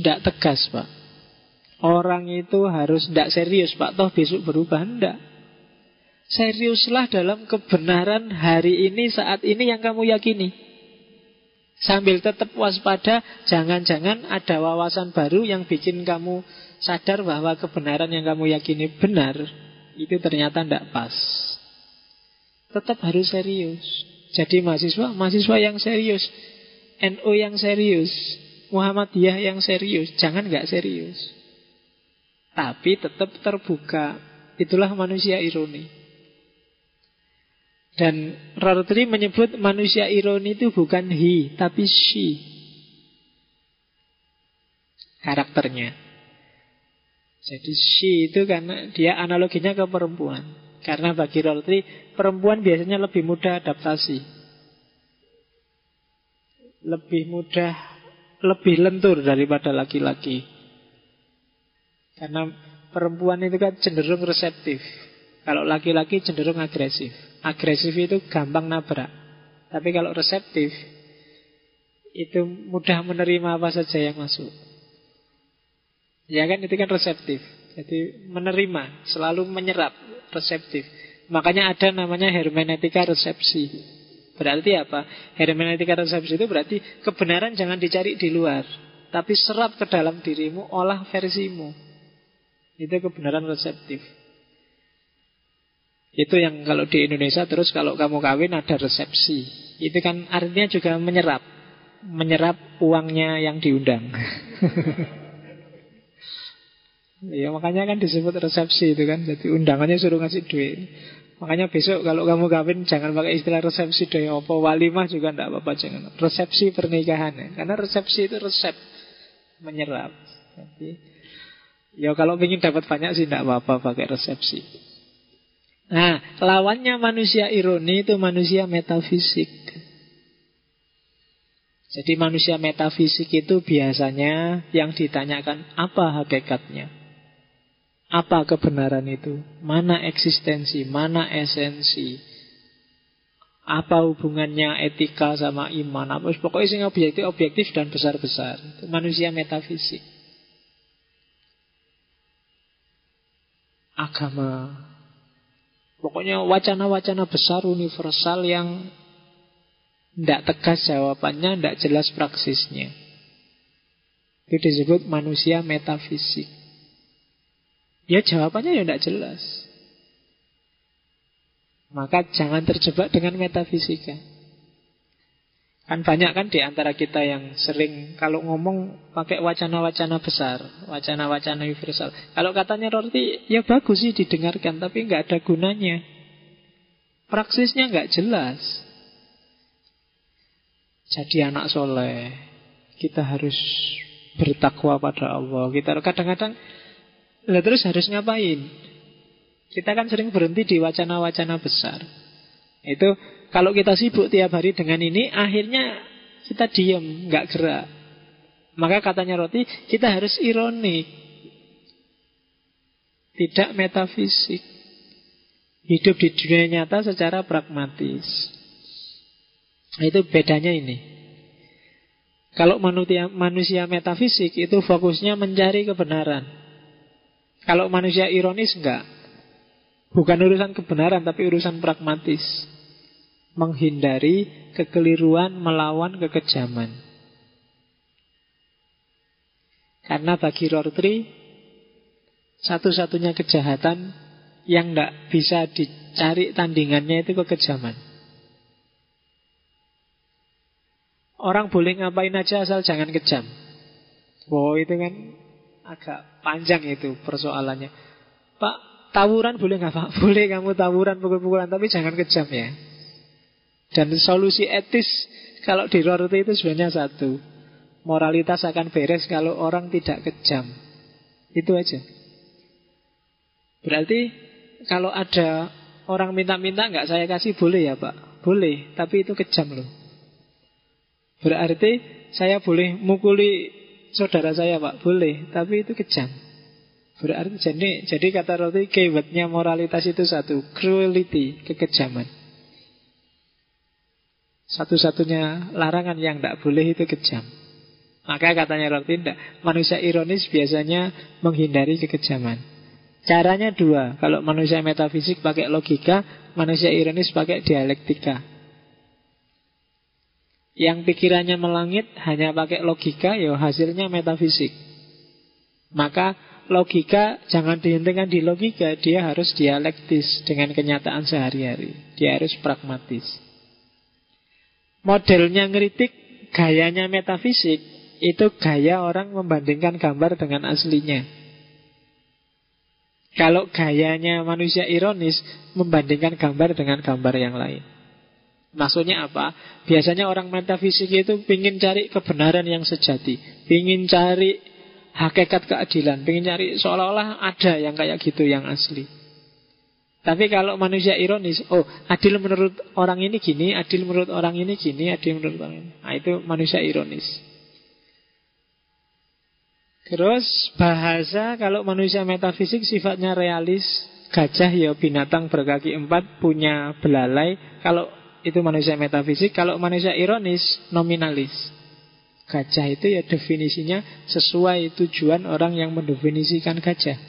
tidak tegas, Pak? Orang itu harus tidak serius Pak Toh besok berubah Tidak Seriuslah dalam kebenaran hari ini Saat ini yang kamu yakini Sambil tetap waspada Jangan-jangan ada wawasan baru Yang bikin kamu sadar bahwa Kebenaran yang kamu yakini benar Itu ternyata tidak pas Tetap harus serius Jadi mahasiswa, mahasiswa yang serius NU yang serius Muhammadiyah yang serius Jangan nggak serius tapi tetap terbuka. Itulah manusia ironi. Dan Rortri menyebut manusia ironi itu bukan he, tapi she. Karakternya. Jadi she itu karena dia analoginya ke perempuan. Karena bagi Rortri, perempuan biasanya lebih mudah adaptasi. Lebih mudah, lebih lentur daripada laki-laki. Karena perempuan itu kan cenderung reseptif. Kalau laki-laki cenderung agresif. Agresif itu gampang nabrak. Tapi kalau reseptif itu mudah menerima apa saja yang masuk. Ya kan itu kan reseptif. Jadi menerima, selalu menyerap, reseptif. Makanya ada namanya hermeneutika resepsi. Berarti apa? Hermeneutika resepsi itu berarti kebenaran jangan dicari di luar, tapi serap ke dalam dirimu, olah versimu. Itu kebenaran reseptif. Itu yang kalau di Indonesia terus kalau kamu kawin ada resepsi. Itu kan artinya juga menyerap. Menyerap uangnya yang diundang. Ya makanya kan disebut resepsi itu kan Jadi undangannya suruh ngasih duit Makanya besok kalau kamu kawin Jangan pakai istilah resepsi deh apa Walimah juga tidak apa-apa jangan Resepsi pernikahan ya. Karena resepsi itu resep Menyerap Jadi Ya kalau ingin dapat banyak sih tidak apa-apa pakai resepsi. Nah, lawannya manusia ironi itu manusia metafisik. Jadi manusia metafisik itu biasanya yang ditanyakan apa hakikatnya? Apa kebenaran itu? Mana eksistensi? Mana esensi? Apa hubungannya etika sama iman? Apa pokoknya sing objektif objektif dan besar-besar. Itu manusia metafisik. agama. Pokoknya wacana-wacana besar universal yang tidak tegas jawabannya, tidak jelas praksisnya. Itu disebut manusia metafisik. Ya jawabannya ya tidak jelas. Maka jangan terjebak dengan metafisika. Kan banyak kan di antara kita yang sering kalau ngomong pakai wacana-wacana besar, wacana-wacana universal. Kalau katanya roti, ya bagus sih didengarkan, tapi nggak ada gunanya. Praksisnya nggak jelas. Jadi anak soleh, kita harus bertakwa pada Allah. Kita kadang-kadang, lah terus harus ngapain? Kita kan sering berhenti di wacana-wacana besar. Itu kalau kita sibuk tiap hari dengan ini, akhirnya kita diam, nggak gerak. Maka katanya roti, kita harus ironi. Tidak metafisik. Hidup di dunia nyata secara pragmatis. Nah, itu bedanya ini. Kalau manusia metafisik itu fokusnya mencari kebenaran. Kalau manusia ironis enggak. Bukan urusan kebenaran tapi urusan pragmatis menghindari kekeliruan melawan kekejaman. Karena bagi Rortri satu-satunya kejahatan Yang tidak bisa dicari tandingannya itu kekejaman. Orang boleh ngapain aja asal jangan kejam. Wow itu kan agak panjang itu persoalannya. Pak, tawuran boleh nggak Pak? Boleh kamu tawuran pukul-pukulan, tapi jangan kejam ya. Dan solusi etis kalau di rorti itu sebenarnya satu. Moralitas akan beres kalau orang tidak kejam. Itu aja. Berarti kalau ada orang minta-minta nggak saya kasih boleh ya Pak? Boleh, tapi itu kejam loh. Berarti saya boleh mukuli saudara saya pak Boleh, tapi itu kejam. Berarti jadi, jadi kata roti keywordnya moralitas itu satu Cruelty, kekejaman. Satu-satunya larangan yang tidak boleh itu kejam. Maka katanya roti tidak. Manusia ironis biasanya menghindari kekejaman. Caranya dua Kalau manusia metafisik pakai logika Manusia ironis pakai dialektika yang pikirannya melangit hanya pakai logika, ya hasilnya metafisik. Maka logika jangan dihentikan di logika, dia harus dialektis dengan kenyataan sehari-hari. Dia harus pragmatis. Modelnya ngeritik, gayanya metafisik, itu gaya orang membandingkan gambar dengan aslinya. Kalau gayanya manusia ironis, membandingkan gambar dengan gambar yang lain. Maksudnya apa? Biasanya orang metafisik itu ingin cari kebenaran yang sejati, ingin cari hakikat keadilan, ingin cari seolah-olah ada yang kayak gitu yang asli. Tapi kalau manusia ironis, oh adil menurut orang ini gini, adil menurut orang ini gini, adil menurut orang ini. Nah itu manusia ironis. Terus bahasa kalau manusia metafisik sifatnya realis, gajah ya binatang berkaki empat punya belalai. Kalau itu manusia metafisik. Kalau manusia ironis, nominalis. Gajah itu ya definisinya sesuai tujuan orang yang mendefinisikan gajah.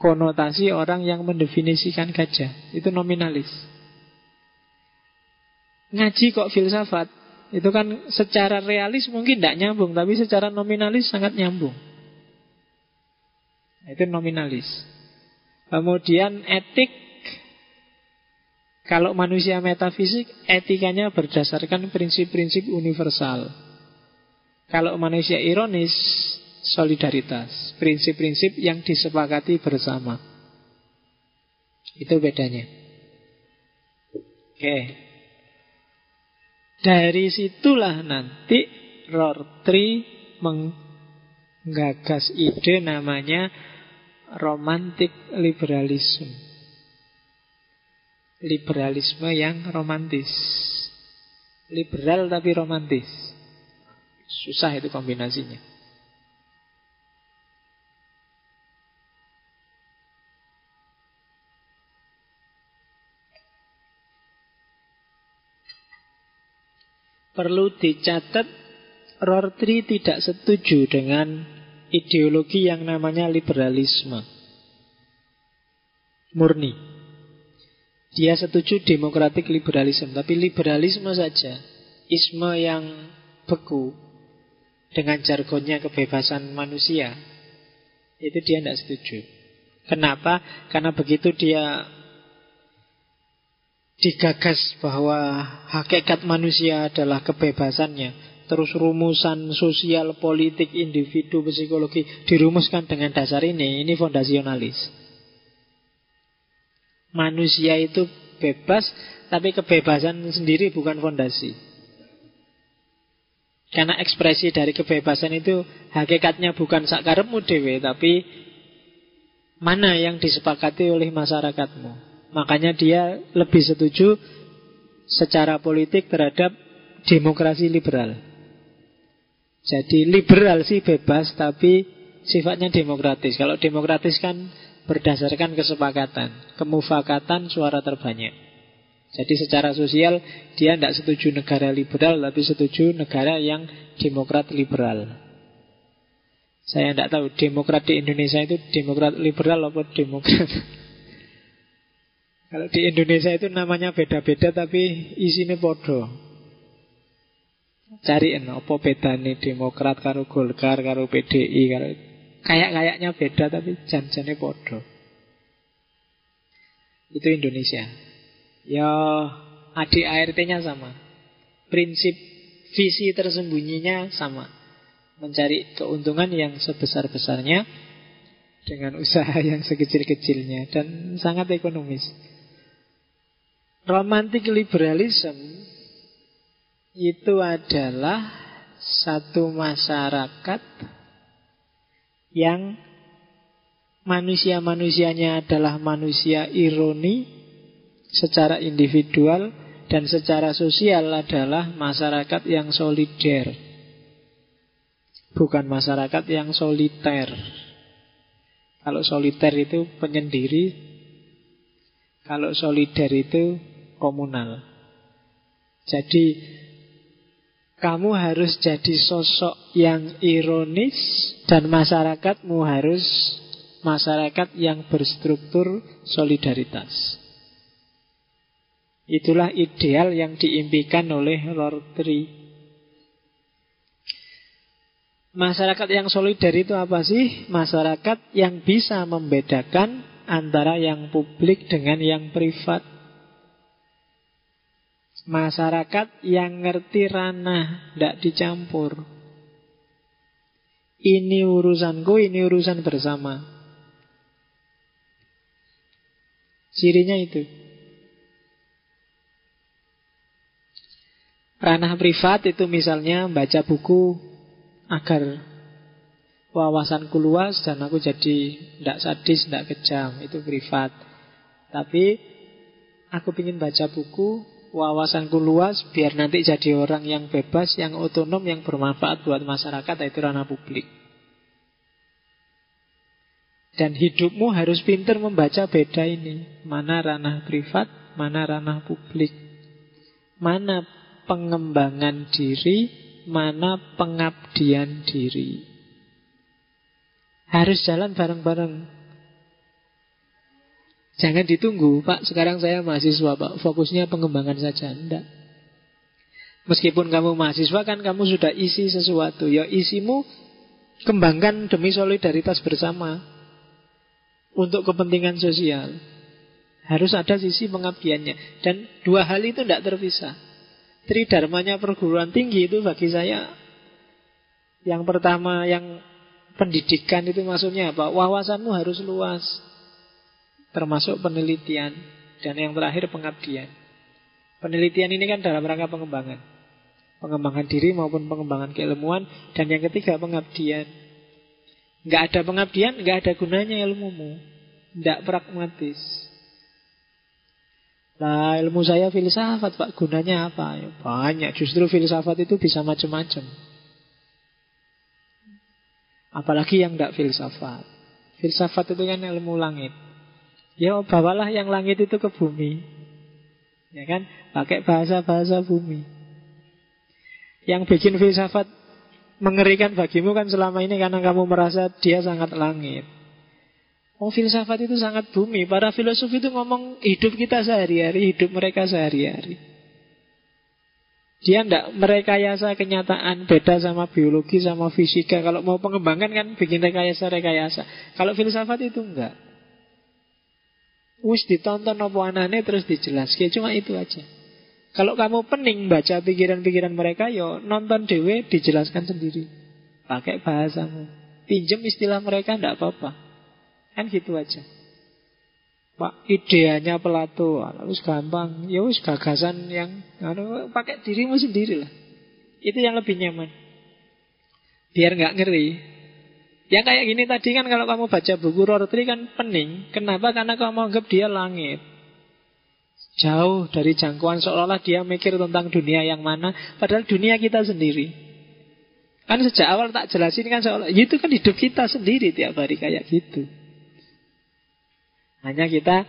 Konotasi orang yang mendefinisikan gajah. Itu nominalis. Ngaji kok filsafat. Itu kan secara realis mungkin tidak nyambung. Tapi secara nominalis sangat nyambung. Itu nominalis. Kemudian etik kalau manusia metafisik, etikanya berdasarkan prinsip-prinsip universal. Kalau manusia ironis, solidaritas. Prinsip-prinsip yang disepakati bersama. Itu bedanya. Oke. Dari situlah nanti Rortri menggagas ide namanya romantic liberalism liberalisme yang romantis. Liberal tapi romantis. Susah itu kombinasinya. Perlu dicatat Rortri tidak setuju dengan ideologi yang namanya liberalisme murni. Dia setuju demokratik liberalisme, tapi liberalisme saja, isme yang beku dengan jargonnya kebebasan manusia, itu dia tidak setuju. Kenapa? Karena begitu dia digagas bahwa hakikat manusia adalah kebebasannya, terus rumusan sosial, politik, individu, psikologi dirumuskan dengan dasar ini, ini fondasionalis. Manusia itu bebas, tapi kebebasan sendiri bukan fondasi. Karena ekspresi dari kebebasan itu hakikatnya bukan sakaremu dewe, tapi mana yang disepakati oleh masyarakatmu. Makanya dia lebih setuju secara politik terhadap demokrasi liberal. Jadi liberal sih bebas, tapi sifatnya demokratis. Kalau demokratis kan berdasarkan kesepakatan, kemufakatan suara terbanyak. Jadi secara sosial dia tidak setuju negara liberal tapi setuju negara yang demokrat liberal. Saya tidak tahu demokrat di Indonesia itu demokrat liberal atau demokrat. Kalau di Indonesia itu namanya beda-beda tapi isinya podo. Cariin apa nih Demokrat karo Golkar karo PDI karo Kayak-kayaknya beda tapi janjane podo. Itu Indonesia. Ya adik ART-nya sama. Prinsip visi tersembunyinya sama. Mencari keuntungan yang sebesar-besarnya dengan usaha yang sekecil-kecilnya dan sangat ekonomis. Romantic liberalism itu adalah satu masyarakat yang manusia-manusianya adalah manusia ironi secara individual dan secara sosial adalah masyarakat yang solider. Bukan masyarakat yang soliter. Kalau soliter itu penyendiri, kalau solider itu komunal. Jadi kamu harus jadi sosok yang ironis dan masyarakatmu harus masyarakat yang berstruktur solidaritas. Itulah ideal yang diimpikan oleh Lord Tree. Masyarakat yang solidar itu apa sih? Masyarakat yang bisa membedakan antara yang publik dengan yang privat. Masyarakat yang ngerti ranah, tidak dicampur. Ini urusanku, ini urusan bersama. Cirinya itu. Ranah privat itu misalnya baca buku agar wawasanku luas dan aku jadi tidak sadis, tidak kejam. Itu privat. Tapi aku ingin baca buku, wawasanku luas biar nanti jadi orang yang bebas, yang otonom, yang bermanfaat buat masyarakat, itu ranah publik. Dan hidupmu harus pintar membaca beda ini. Mana ranah privat, mana ranah publik. Mana pengembangan diri, mana pengabdian diri. Harus jalan bareng-bareng. Jangan ditunggu, Pak. Sekarang saya mahasiswa, Pak. Fokusnya pengembangan saja. Enggak. Meskipun kamu mahasiswa kan kamu sudah isi sesuatu. Ya isimu kembangkan demi solidaritas bersama untuk kepentingan sosial. Harus ada sisi pengabdiannya. Dan dua hal itu tidak terpisah. Tridharmanya perguruan tinggi itu bagi saya yang pertama yang pendidikan itu maksudnya apa? Wawasanmu harus luas. Termasuk penelitian. Dan yang terakhir pengabdian. Penelitian ini kan dalam rangka pengembangan. Pengembangan diri maupun pengembangan keilmuan. Dan yang ketiga pengabdian. Nggak ada pengabdian, nggak ada gunanya ilmumu. Nggak pragmatis. Nah ilmu saya filsafat Pak Gunanya apa? Ya, banyak Justru filsafat itu bisa macam-macam Apalagi yang tidak filsafat Filsafat itu kan ilmu langit Ya bawalah yang langit itu ke bumi Ya kan Pakai bahasa-bahasa bumi Yang bikin filsafat mengerikan bagimu kan selama ini karena kamu merasa dia sangat langit. Oh filsafat itu sangat bumi. Para filosof itu ngomong hidup kita sehari-hari, hidup mereka sehari-hari. Dia tidak merekayasa kenyataan Beda sama biologi, sama fisika Kalau mau pengembangan kan bikin rekayasa-rekayasa Kalau filsafat itu enggak Wis ditonton apa anane terus dijelaskan Cuma itu aja kalau kamu pening baca pikiran-pikiran mereka, yo nonton dewe dijelaskan sendiri. Pakai bahasamu. Pinjem istilah mereka ndak apa-apa. Kan gitu aja. Pak, ideanya Plato, harus gampang. Ya wis gagasan yang anu, pakai dirimu sendiri lah. Itu yang lebih nyaman. Biar nggak ngeri. Yang kayak gini tadi kan kalau kamu baca buku Rortri kan pening. Kenapa? Karena kamu anggap dia langit. Jauh dari jangkauan seolah-olah dia mikir tentang dunia yang mana Padahal dunia kita sendiri Kan sejak awal tak jelasin kan seolah Itu kan hidup kita sendiri tiap hari kayak gitu Hanya kita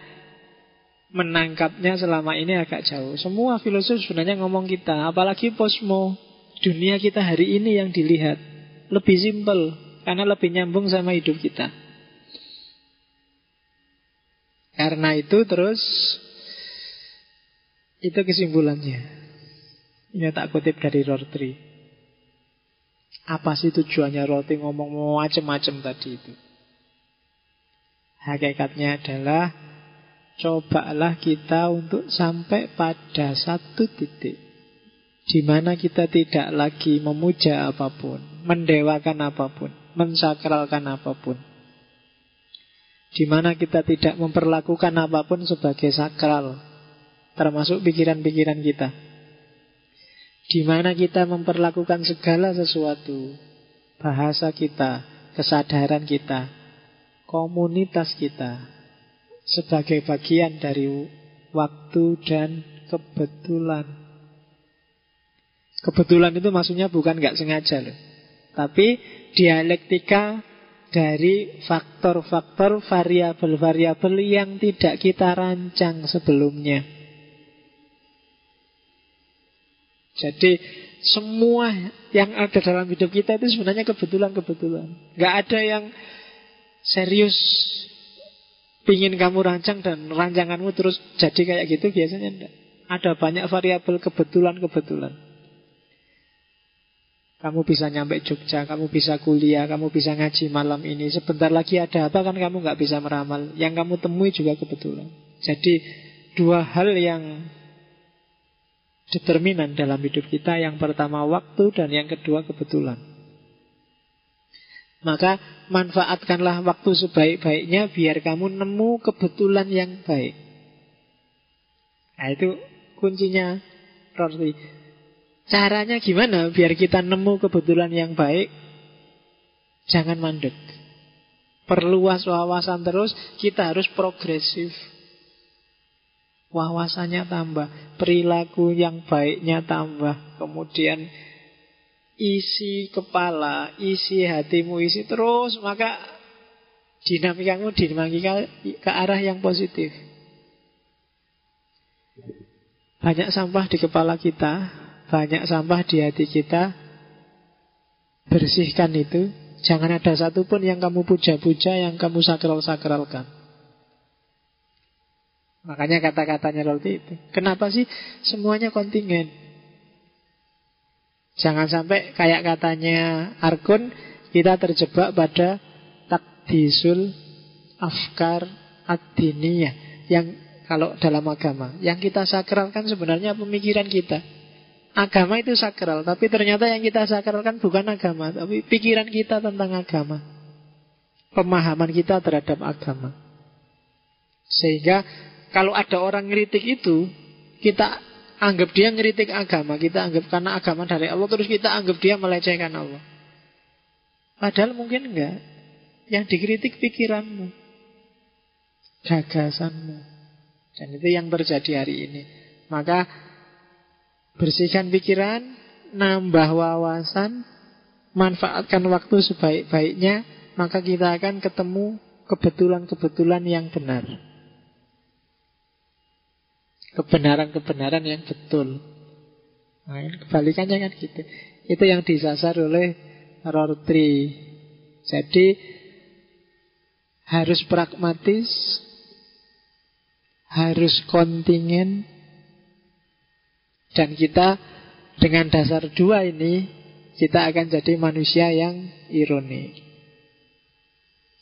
menangkapnya selama ini agak jauh Semua filosof sebenarnya ngomong kita Apalagi posmo Dunia kita hari ini yang dilihat Lebih simpel Karena lebih nyambung sama hidup kita Karena itu terus itu kesimpulannya. Ini tak kutip dari Rorty. Apa sih tujuannya Rorty ngomong macam-macam tadi itu? Hakikatnya adalah Cobalah kita untuk sampai pada satu titik di mana kita tidak lagi memuja apa pun, mendewakan apa pun, mensakralkan apa pun. Di mana kita tidak memperlakukan apa pun sebagai sakral, termasuk pikiran-pikiran kita. Di mana kita memperlakukan segala sesuatu, bahasa kita, kesadaran kita, komunitas kita, sebagai bagian dari waktu dan kebetulan. Kebetulan itu maksudnya bukan nggak sengaja loh. Tapi dialektika dari faktor-faktor variabel-variabel yang tidak kita rancang sebelumnya. Jadi semua yang ada dalam hidup kita itu sebenarnya kebetulan-kebetulan. Nggak ada yang serius pingin kamu rancang dan rancanganmu terus jadi kayak gitu biasanya enggak. Ada banyak variabel kebetulan-kebetulan. Kamu bisa nyampe Jogja, kamu bisa kuliah, kamu bisa ngaji malam ini. Sebentar lagi ada apa kan kamu nggak bisa meramal. Yang kamu temui juga kebetulan. Jadi dua hal yang determinan dalam hidup kita. Yang pertama waktu dan yang kedua kebetulan. Maka manfaatkanlah waktu sebaik-baiknya biar kamu nemu kebetulan yang baik. Nah itu kuncinya Rorty. Caranya gimana biar kita nemu kebetulan yang baik? Jangan mandek. Perluas wawasan terus, kita harus progresif. Wawasannya tambah, perilaku yang baiknya tambah. Kemudian isi kepala, isi hatimu, isi terus, maka dinamikamu dinamika ke arah yang positif. Banyak sampah di kepala kita, banyak sampah di hati kita, bersihkan itu. Jangan ada satupun yang kamu puja-puja, yang kamu sakral-sakralkan. Makanya kata-katanya seperti itu. Kenapa sih semuanya kontingen? Jangan sampai kayak katanya Arkun, kita terjebak pada takdisul afkar ad-diniyah. Yang kalau dalam agama, yang kita sakralkan sebenarnya pemikiran kita. Agama itu sakral, tapi ternyata yang kita sakralkan bukan agama, tapi pikiran kita tentang agama. Pemahaman kita terhadap agama. Sehingga kalau ada orang ngeritik itu, kita anggap dia ngeritik agama, kita anggap karena agama dari Allah, terus kita anggap dia melecehkan Allah. Padahal mungkin enggak. Yang dikritik pikiranmu, gagasanmu. Dan itu yang terjadi hari ini. Maka Bersihkan pikiran, nambah wawasan, manfaatkan waktu sebaik-baiknya, maka kita akan ketemu kebetulan-kebetulan yang benar. Kebenaran-kebenaran yang betul. Nah, kebalikannya kan gitu. Itu yang disasar oleh Rortri. Jadi harus pragmatis, harus kontingen, dan kita dengan dasar dua ini kita akan jadi manusia yang ironi.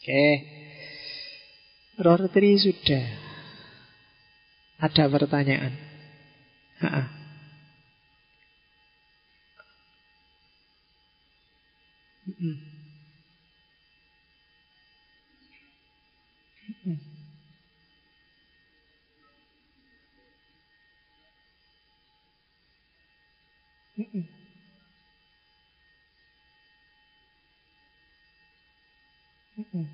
Oke. Rortri sudah. Ada pertanyaan. Ha -ha. Mm Mm-mm. Mm-mm.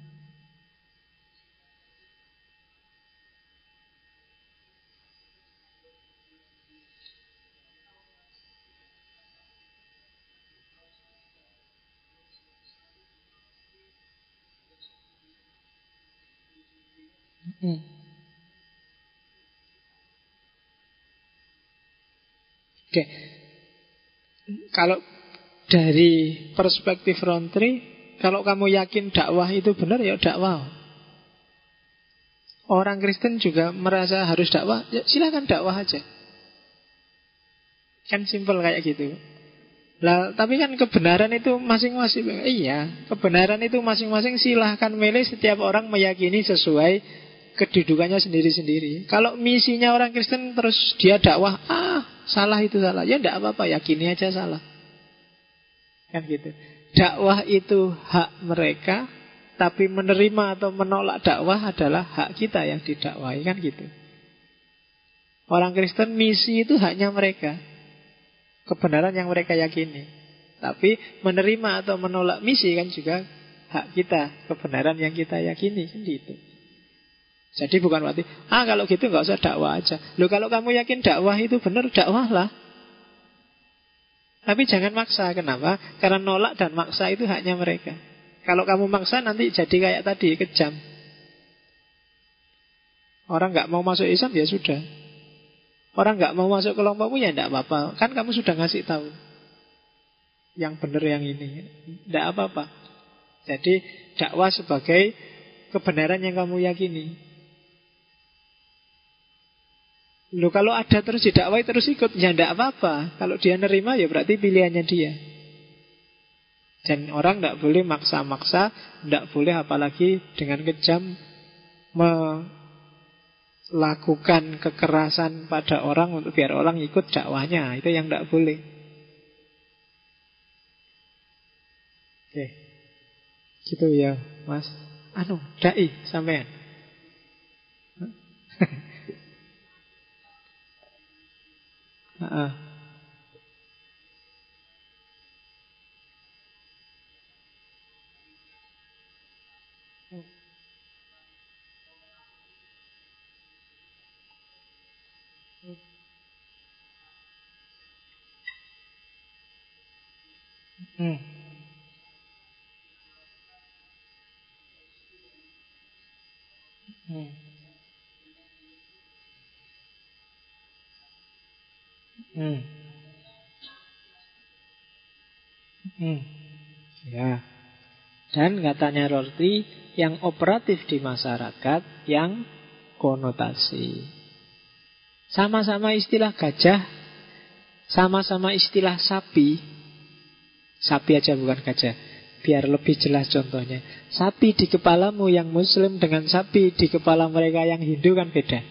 Mm. Okay. Kalau dari perspektif Rontri, kalau kamu yakin dakwah itu benar ya dakwah. Orang Kristen juga merasa harus dakwah, ya silakan dakwah aja. Kan simpel kayak gitu. Lah, tapi kan kebenaran itu masing-masing. Iya, kebenaran itu masing-masing silahkan milih setiap orang meyakini sesuai kedudukannya sendiri-sendiri. Kalau misinya orang Kristen terus dia dakwah, ah salah itu salah. Ya tidak apa-apa, yakini aja salah. Kan gitu. Dakwah itu hak mereka, tapi menerima atau menolak dakwah adalah hak kita yang didakwahi kan gitu. Orang Kristen misi itu haknya mereka. Kebenaran yang mereka yakini. Tapi menerima atau menolak misi kan juga hak kita, kebenaran yang kita yakini kan gitu. Jadi bukan berarti, ah kalau gitu nggak usah dakwah aja. Loh kalau kamu yakin dakwah itu benar, dakwahlah. Tapi jangan maksa. Kenapa? Karena nolak dan maksa itu haknya mereka. Kalau kamu maksa nanti jadi kayak tadi, kejam. Orang nggak mau masuk Islam ya sudah. Orang nggak mau masuk kelompokmu ya tidak apa-apa. Kan kamu sudah ngasih tahu. Yang benar yang ini. Tidak apa-apa. Jadi dakwah sebagai kebenaran yang kamu yakini. Loh kalau ada terus didakwai terus ikut. Ya tidak apa-apa. Kalau dia nerima ya berarti pilihannya dia. Dan orang tidak boleh maksa-maksa Tidak boleh apalagi dengan kejam Melakukan kekerasan pada orang Untuk biar orang ikut dakwahnya. Itu yang tidak boleh. Oke. Gitu ya mas. Anu, dai sampean 嗯。嗯。嗯。嗯。嗯。Hmm. Hmm. Ya. Dan katanya Rorty yang operatif di masyarakat yang konotasi. Sama-sama istilah gajah, sama-sama istilah sapi. Sapi aja bukan gajah. Biar lebih jelas contohnya. Sapi di kepalamu yang muslim dengan sapi di kepala mereka yang Hindu kan beda.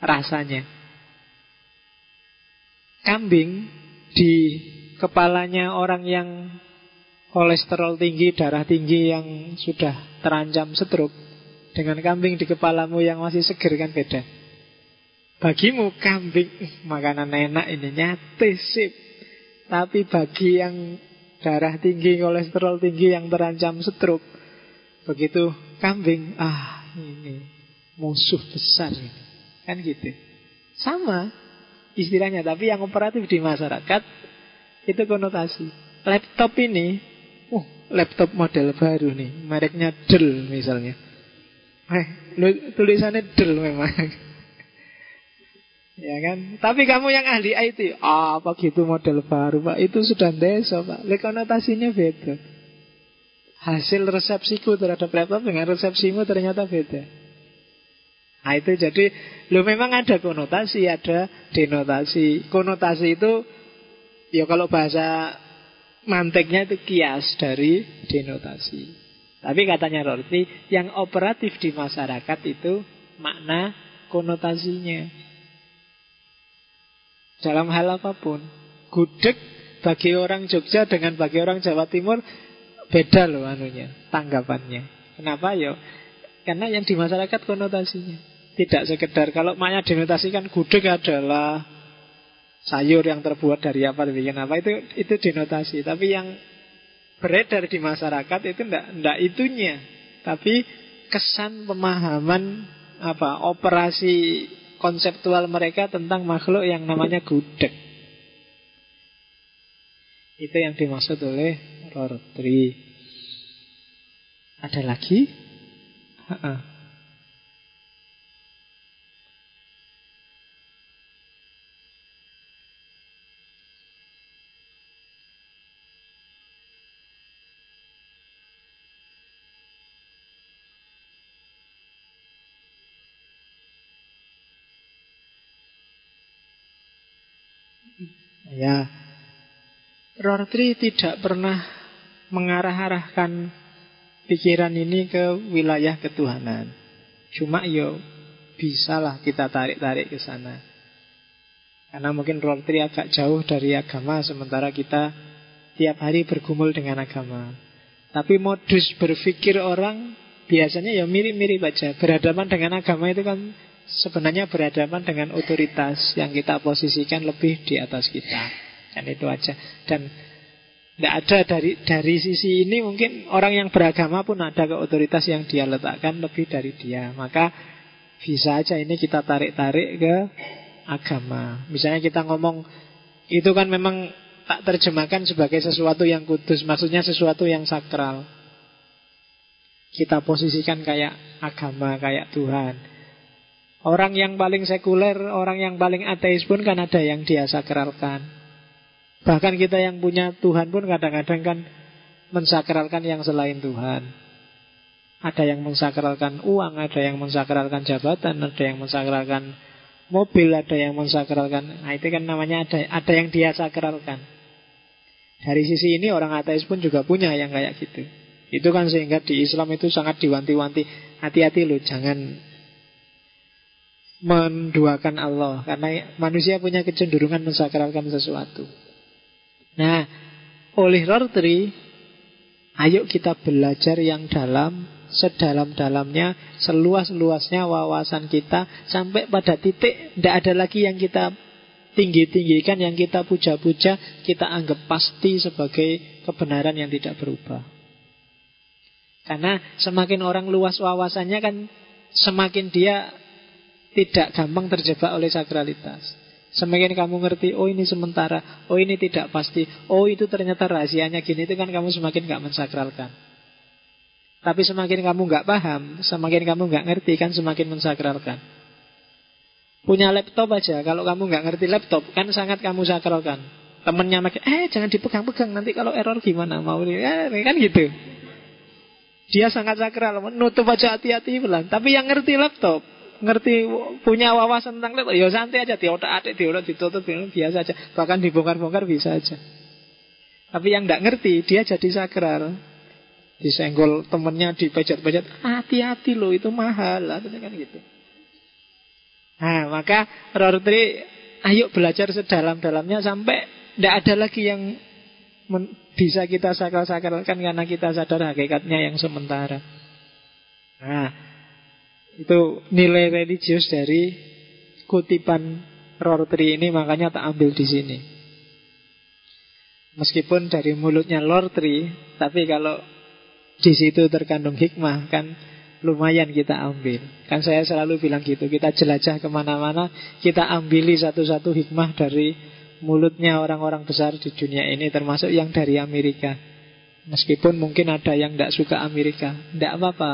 Rasanya kambing di kepalanya orang yang kolesterol tinggi, darah tinggi yang sudah terancam stroke dengan kambing di kepalamu yang masih seger kan beda. Bagimu kambing makanan enak ini nyate sip. Tapi bagi yang darah tinggi, kolesterol tinggi yang terancam stroke, begitu kambing, ah ini musuh besar ini. Kan gitu. Sama, istilahnya, tapi yang operatif di masyarakat itu konotasi. Laptop ini, uh, laptop model baru nih, mereknya Dell misalnya. Eh, tulisannya Dell memang. ya kan? Tapi kamu yang ahli IT, ah, apa gitu model baru, Pak? Itu sudah deso, Pak. Le konotasinya beda. Hasil resepsiku terhadap laptop dengan resepsimu ternyata beda. Nah itu jadi lo memang ada konotasi, ada denotasi. Konotasi itu ya kalau bahasa manteknya itu kias dari denotasi. Tapi katanya Rorty, yang operatif di masyarakat itu makna konotasinya. Dalam hal apa pun. Gudeg bagi orang Jogja dengan bagi orang Jawa Timur beda loh anunya, tanggapannya. Kenapa ya? Karena yang di masyarakat konotasinya. Tidak sekedar kalau maknya denotasikan gudeg adalah sayur yang terbuat dari apa dibikin apa itu itu denotasi. Tapi yang beredar di masyarakat itu tidak tidak itunya, tapi kesan pemahaman apa operasi konseptual mereka tentang makhluk yang namanya gudeg. Itu yang dimaksud oleh Rortri. Ada lagi? Ha -ha. Rortri tidak pernah mengarah-arahkan pikiran ini ke wilayah ketuhanan. Cuma yo bisalah kita tarik-tarik ke sana. Karena mungkin Rortri agak jauh dari agama sementara kita tiap hari bergumul dengan agama. Tapi modus berpikir orang biasanya ya mirip-mirip aja. Berhadapan dengan agama itu kan sebenarnya berhadapan dengan otoritas yang kita posisikan lebih di atas kita. Dan itu aja. Dan tidak ada dari dari sisi ini mungkin orang yang beragama pun ada ke otoritas yang dia letakkan lebih dari dia. Maka bisa aja ini kita tarik-tarik ke agama. Misalnya kita ngomong itu kan memang tak terjemahkan sebagai sesuatu yang kudus, maksudnya sesuatu yang sakral. Kita posisikan kayak agama, kayak Tuhan. Orang yang paling sekuler, orang yang paling ateis pun kan ada yang dia sakralkan. Bahkan kita yang punya Tuhan pun kadang-kadang kan mensakralkan yang selain Tuhan. Ada yang mensakralkan uang, ada yang mensakralkan jabatan, ada yang mensakralkan mobil, ada yang mensakralkan. Nah, itu kan namanya ada ada yang dia sakralkan. Dari sisi ini orang ateis pun juga punya yang kayak gitu. Itu kan sehingga di Islam itu sangat diwanti-wanti. Hati-hati loh, jangan menduakan Allah karena manusia punya kecenderungan mensakralkan sesuatu. Nah, oleh Rortri, ayo kita belajar yang dalam, sedalam-dalamnya, seluas-luasnya wawasan kita, sampai pada titik tidak ada lagi yang kita tinggi-tinggikan, yang kita puja-puja, kita anggap pasti sebagai kebenaran yang tidak berubah. Karena semakin orang luas wawasannya kan semakin dia tidak gampang terjebak oleh sakralitas. Semakin kamu ngerti, oh ini sementara, oh ini tidak pasti, oh itu ternyata rahasianya gini, itu kan kamu semakin gak mensakralkan. Tapi semakin kamu gak paham, semakin kamu gak ngerti, kan semakin mensakralkan. Punya laptop aja, kalau kamu gak ngerti laptop, kan sangat kamu sakralkan. Temennya makin, eh jangan dipegang-pegang, nanti kalau error gimana, mau eh, kan gitu. Dia sangat sakral, menutup aja hati-hati pelan. Tapi yang ngerti laptop, ngerti punya wawasan tentang laptop, ya santai aja diotak-atik, diotak ditutup biasa aja. Bahkan dibongkar-bongkar bisa aja. Tapi yang tidak ngerti dia jadi sakral. Disenggol temennya dipejat-pejat, hati-hati loh itu mahal lah, kan gitu. Nah, maka Rortri ayo belajar sedalam-dalamnya sampai tidak ada lagi yang bisa kita sakral-sakralkan karena kita sadar hakikatnya yang sementara. Nah, itu nilai religius dari kutipan Rortri ini makanya tak ambil di sini. Meskipun dari mulutnya Lortri, tapi kalau di situ terkandung hikmah kan lumayan kita ambil. Kan saya selalu bilang gitu, kita jelajah ke mana-mana, kita ambili satu-satu hikmah dari mulutnya orang-orang besar di dunia ini, termasuk yang dari Amerika. Meskipun mungkin ada yang tidak suka Amerika, tidak apa-apa.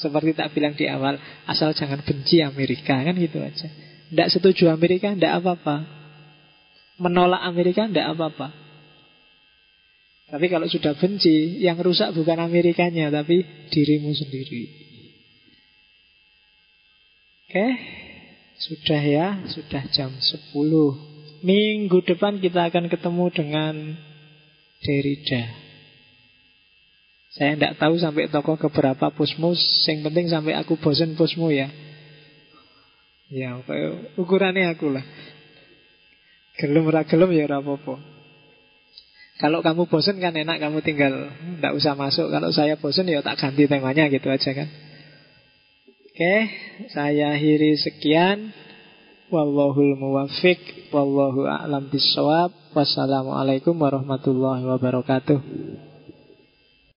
Seperti tak bilang di awal, asal jangan benci Amerika, kan gitu aja. Tidak setuju Amerika, tidak apa-apa. Menolak Amerika, tidak apa-apa. Tapi kalau sudah benci, yang rusak bukan Amerikanya, tapi dirimu sendiri. Oke, sudah ya, sudah jam 10. Minggu depan kita akan ketemu dengan Derrida. Saya tidak tahu sampai toko keberapa pusmu Yang penting sampai aku bosen pusmu ya. Ya ukurannya aku lah. Gelum gelum ya rapopo Kalau kamu bosen kan enak Kamu tinggal tidak usah masuk. Kalau saya bosen ya tak ganti temanya gitu aja kan. Oke Saya akhiri sekian. Wallahul muwafiq Wallahu a'lam bisawab Wassalamualaikum warahmatullahi wabarakatuh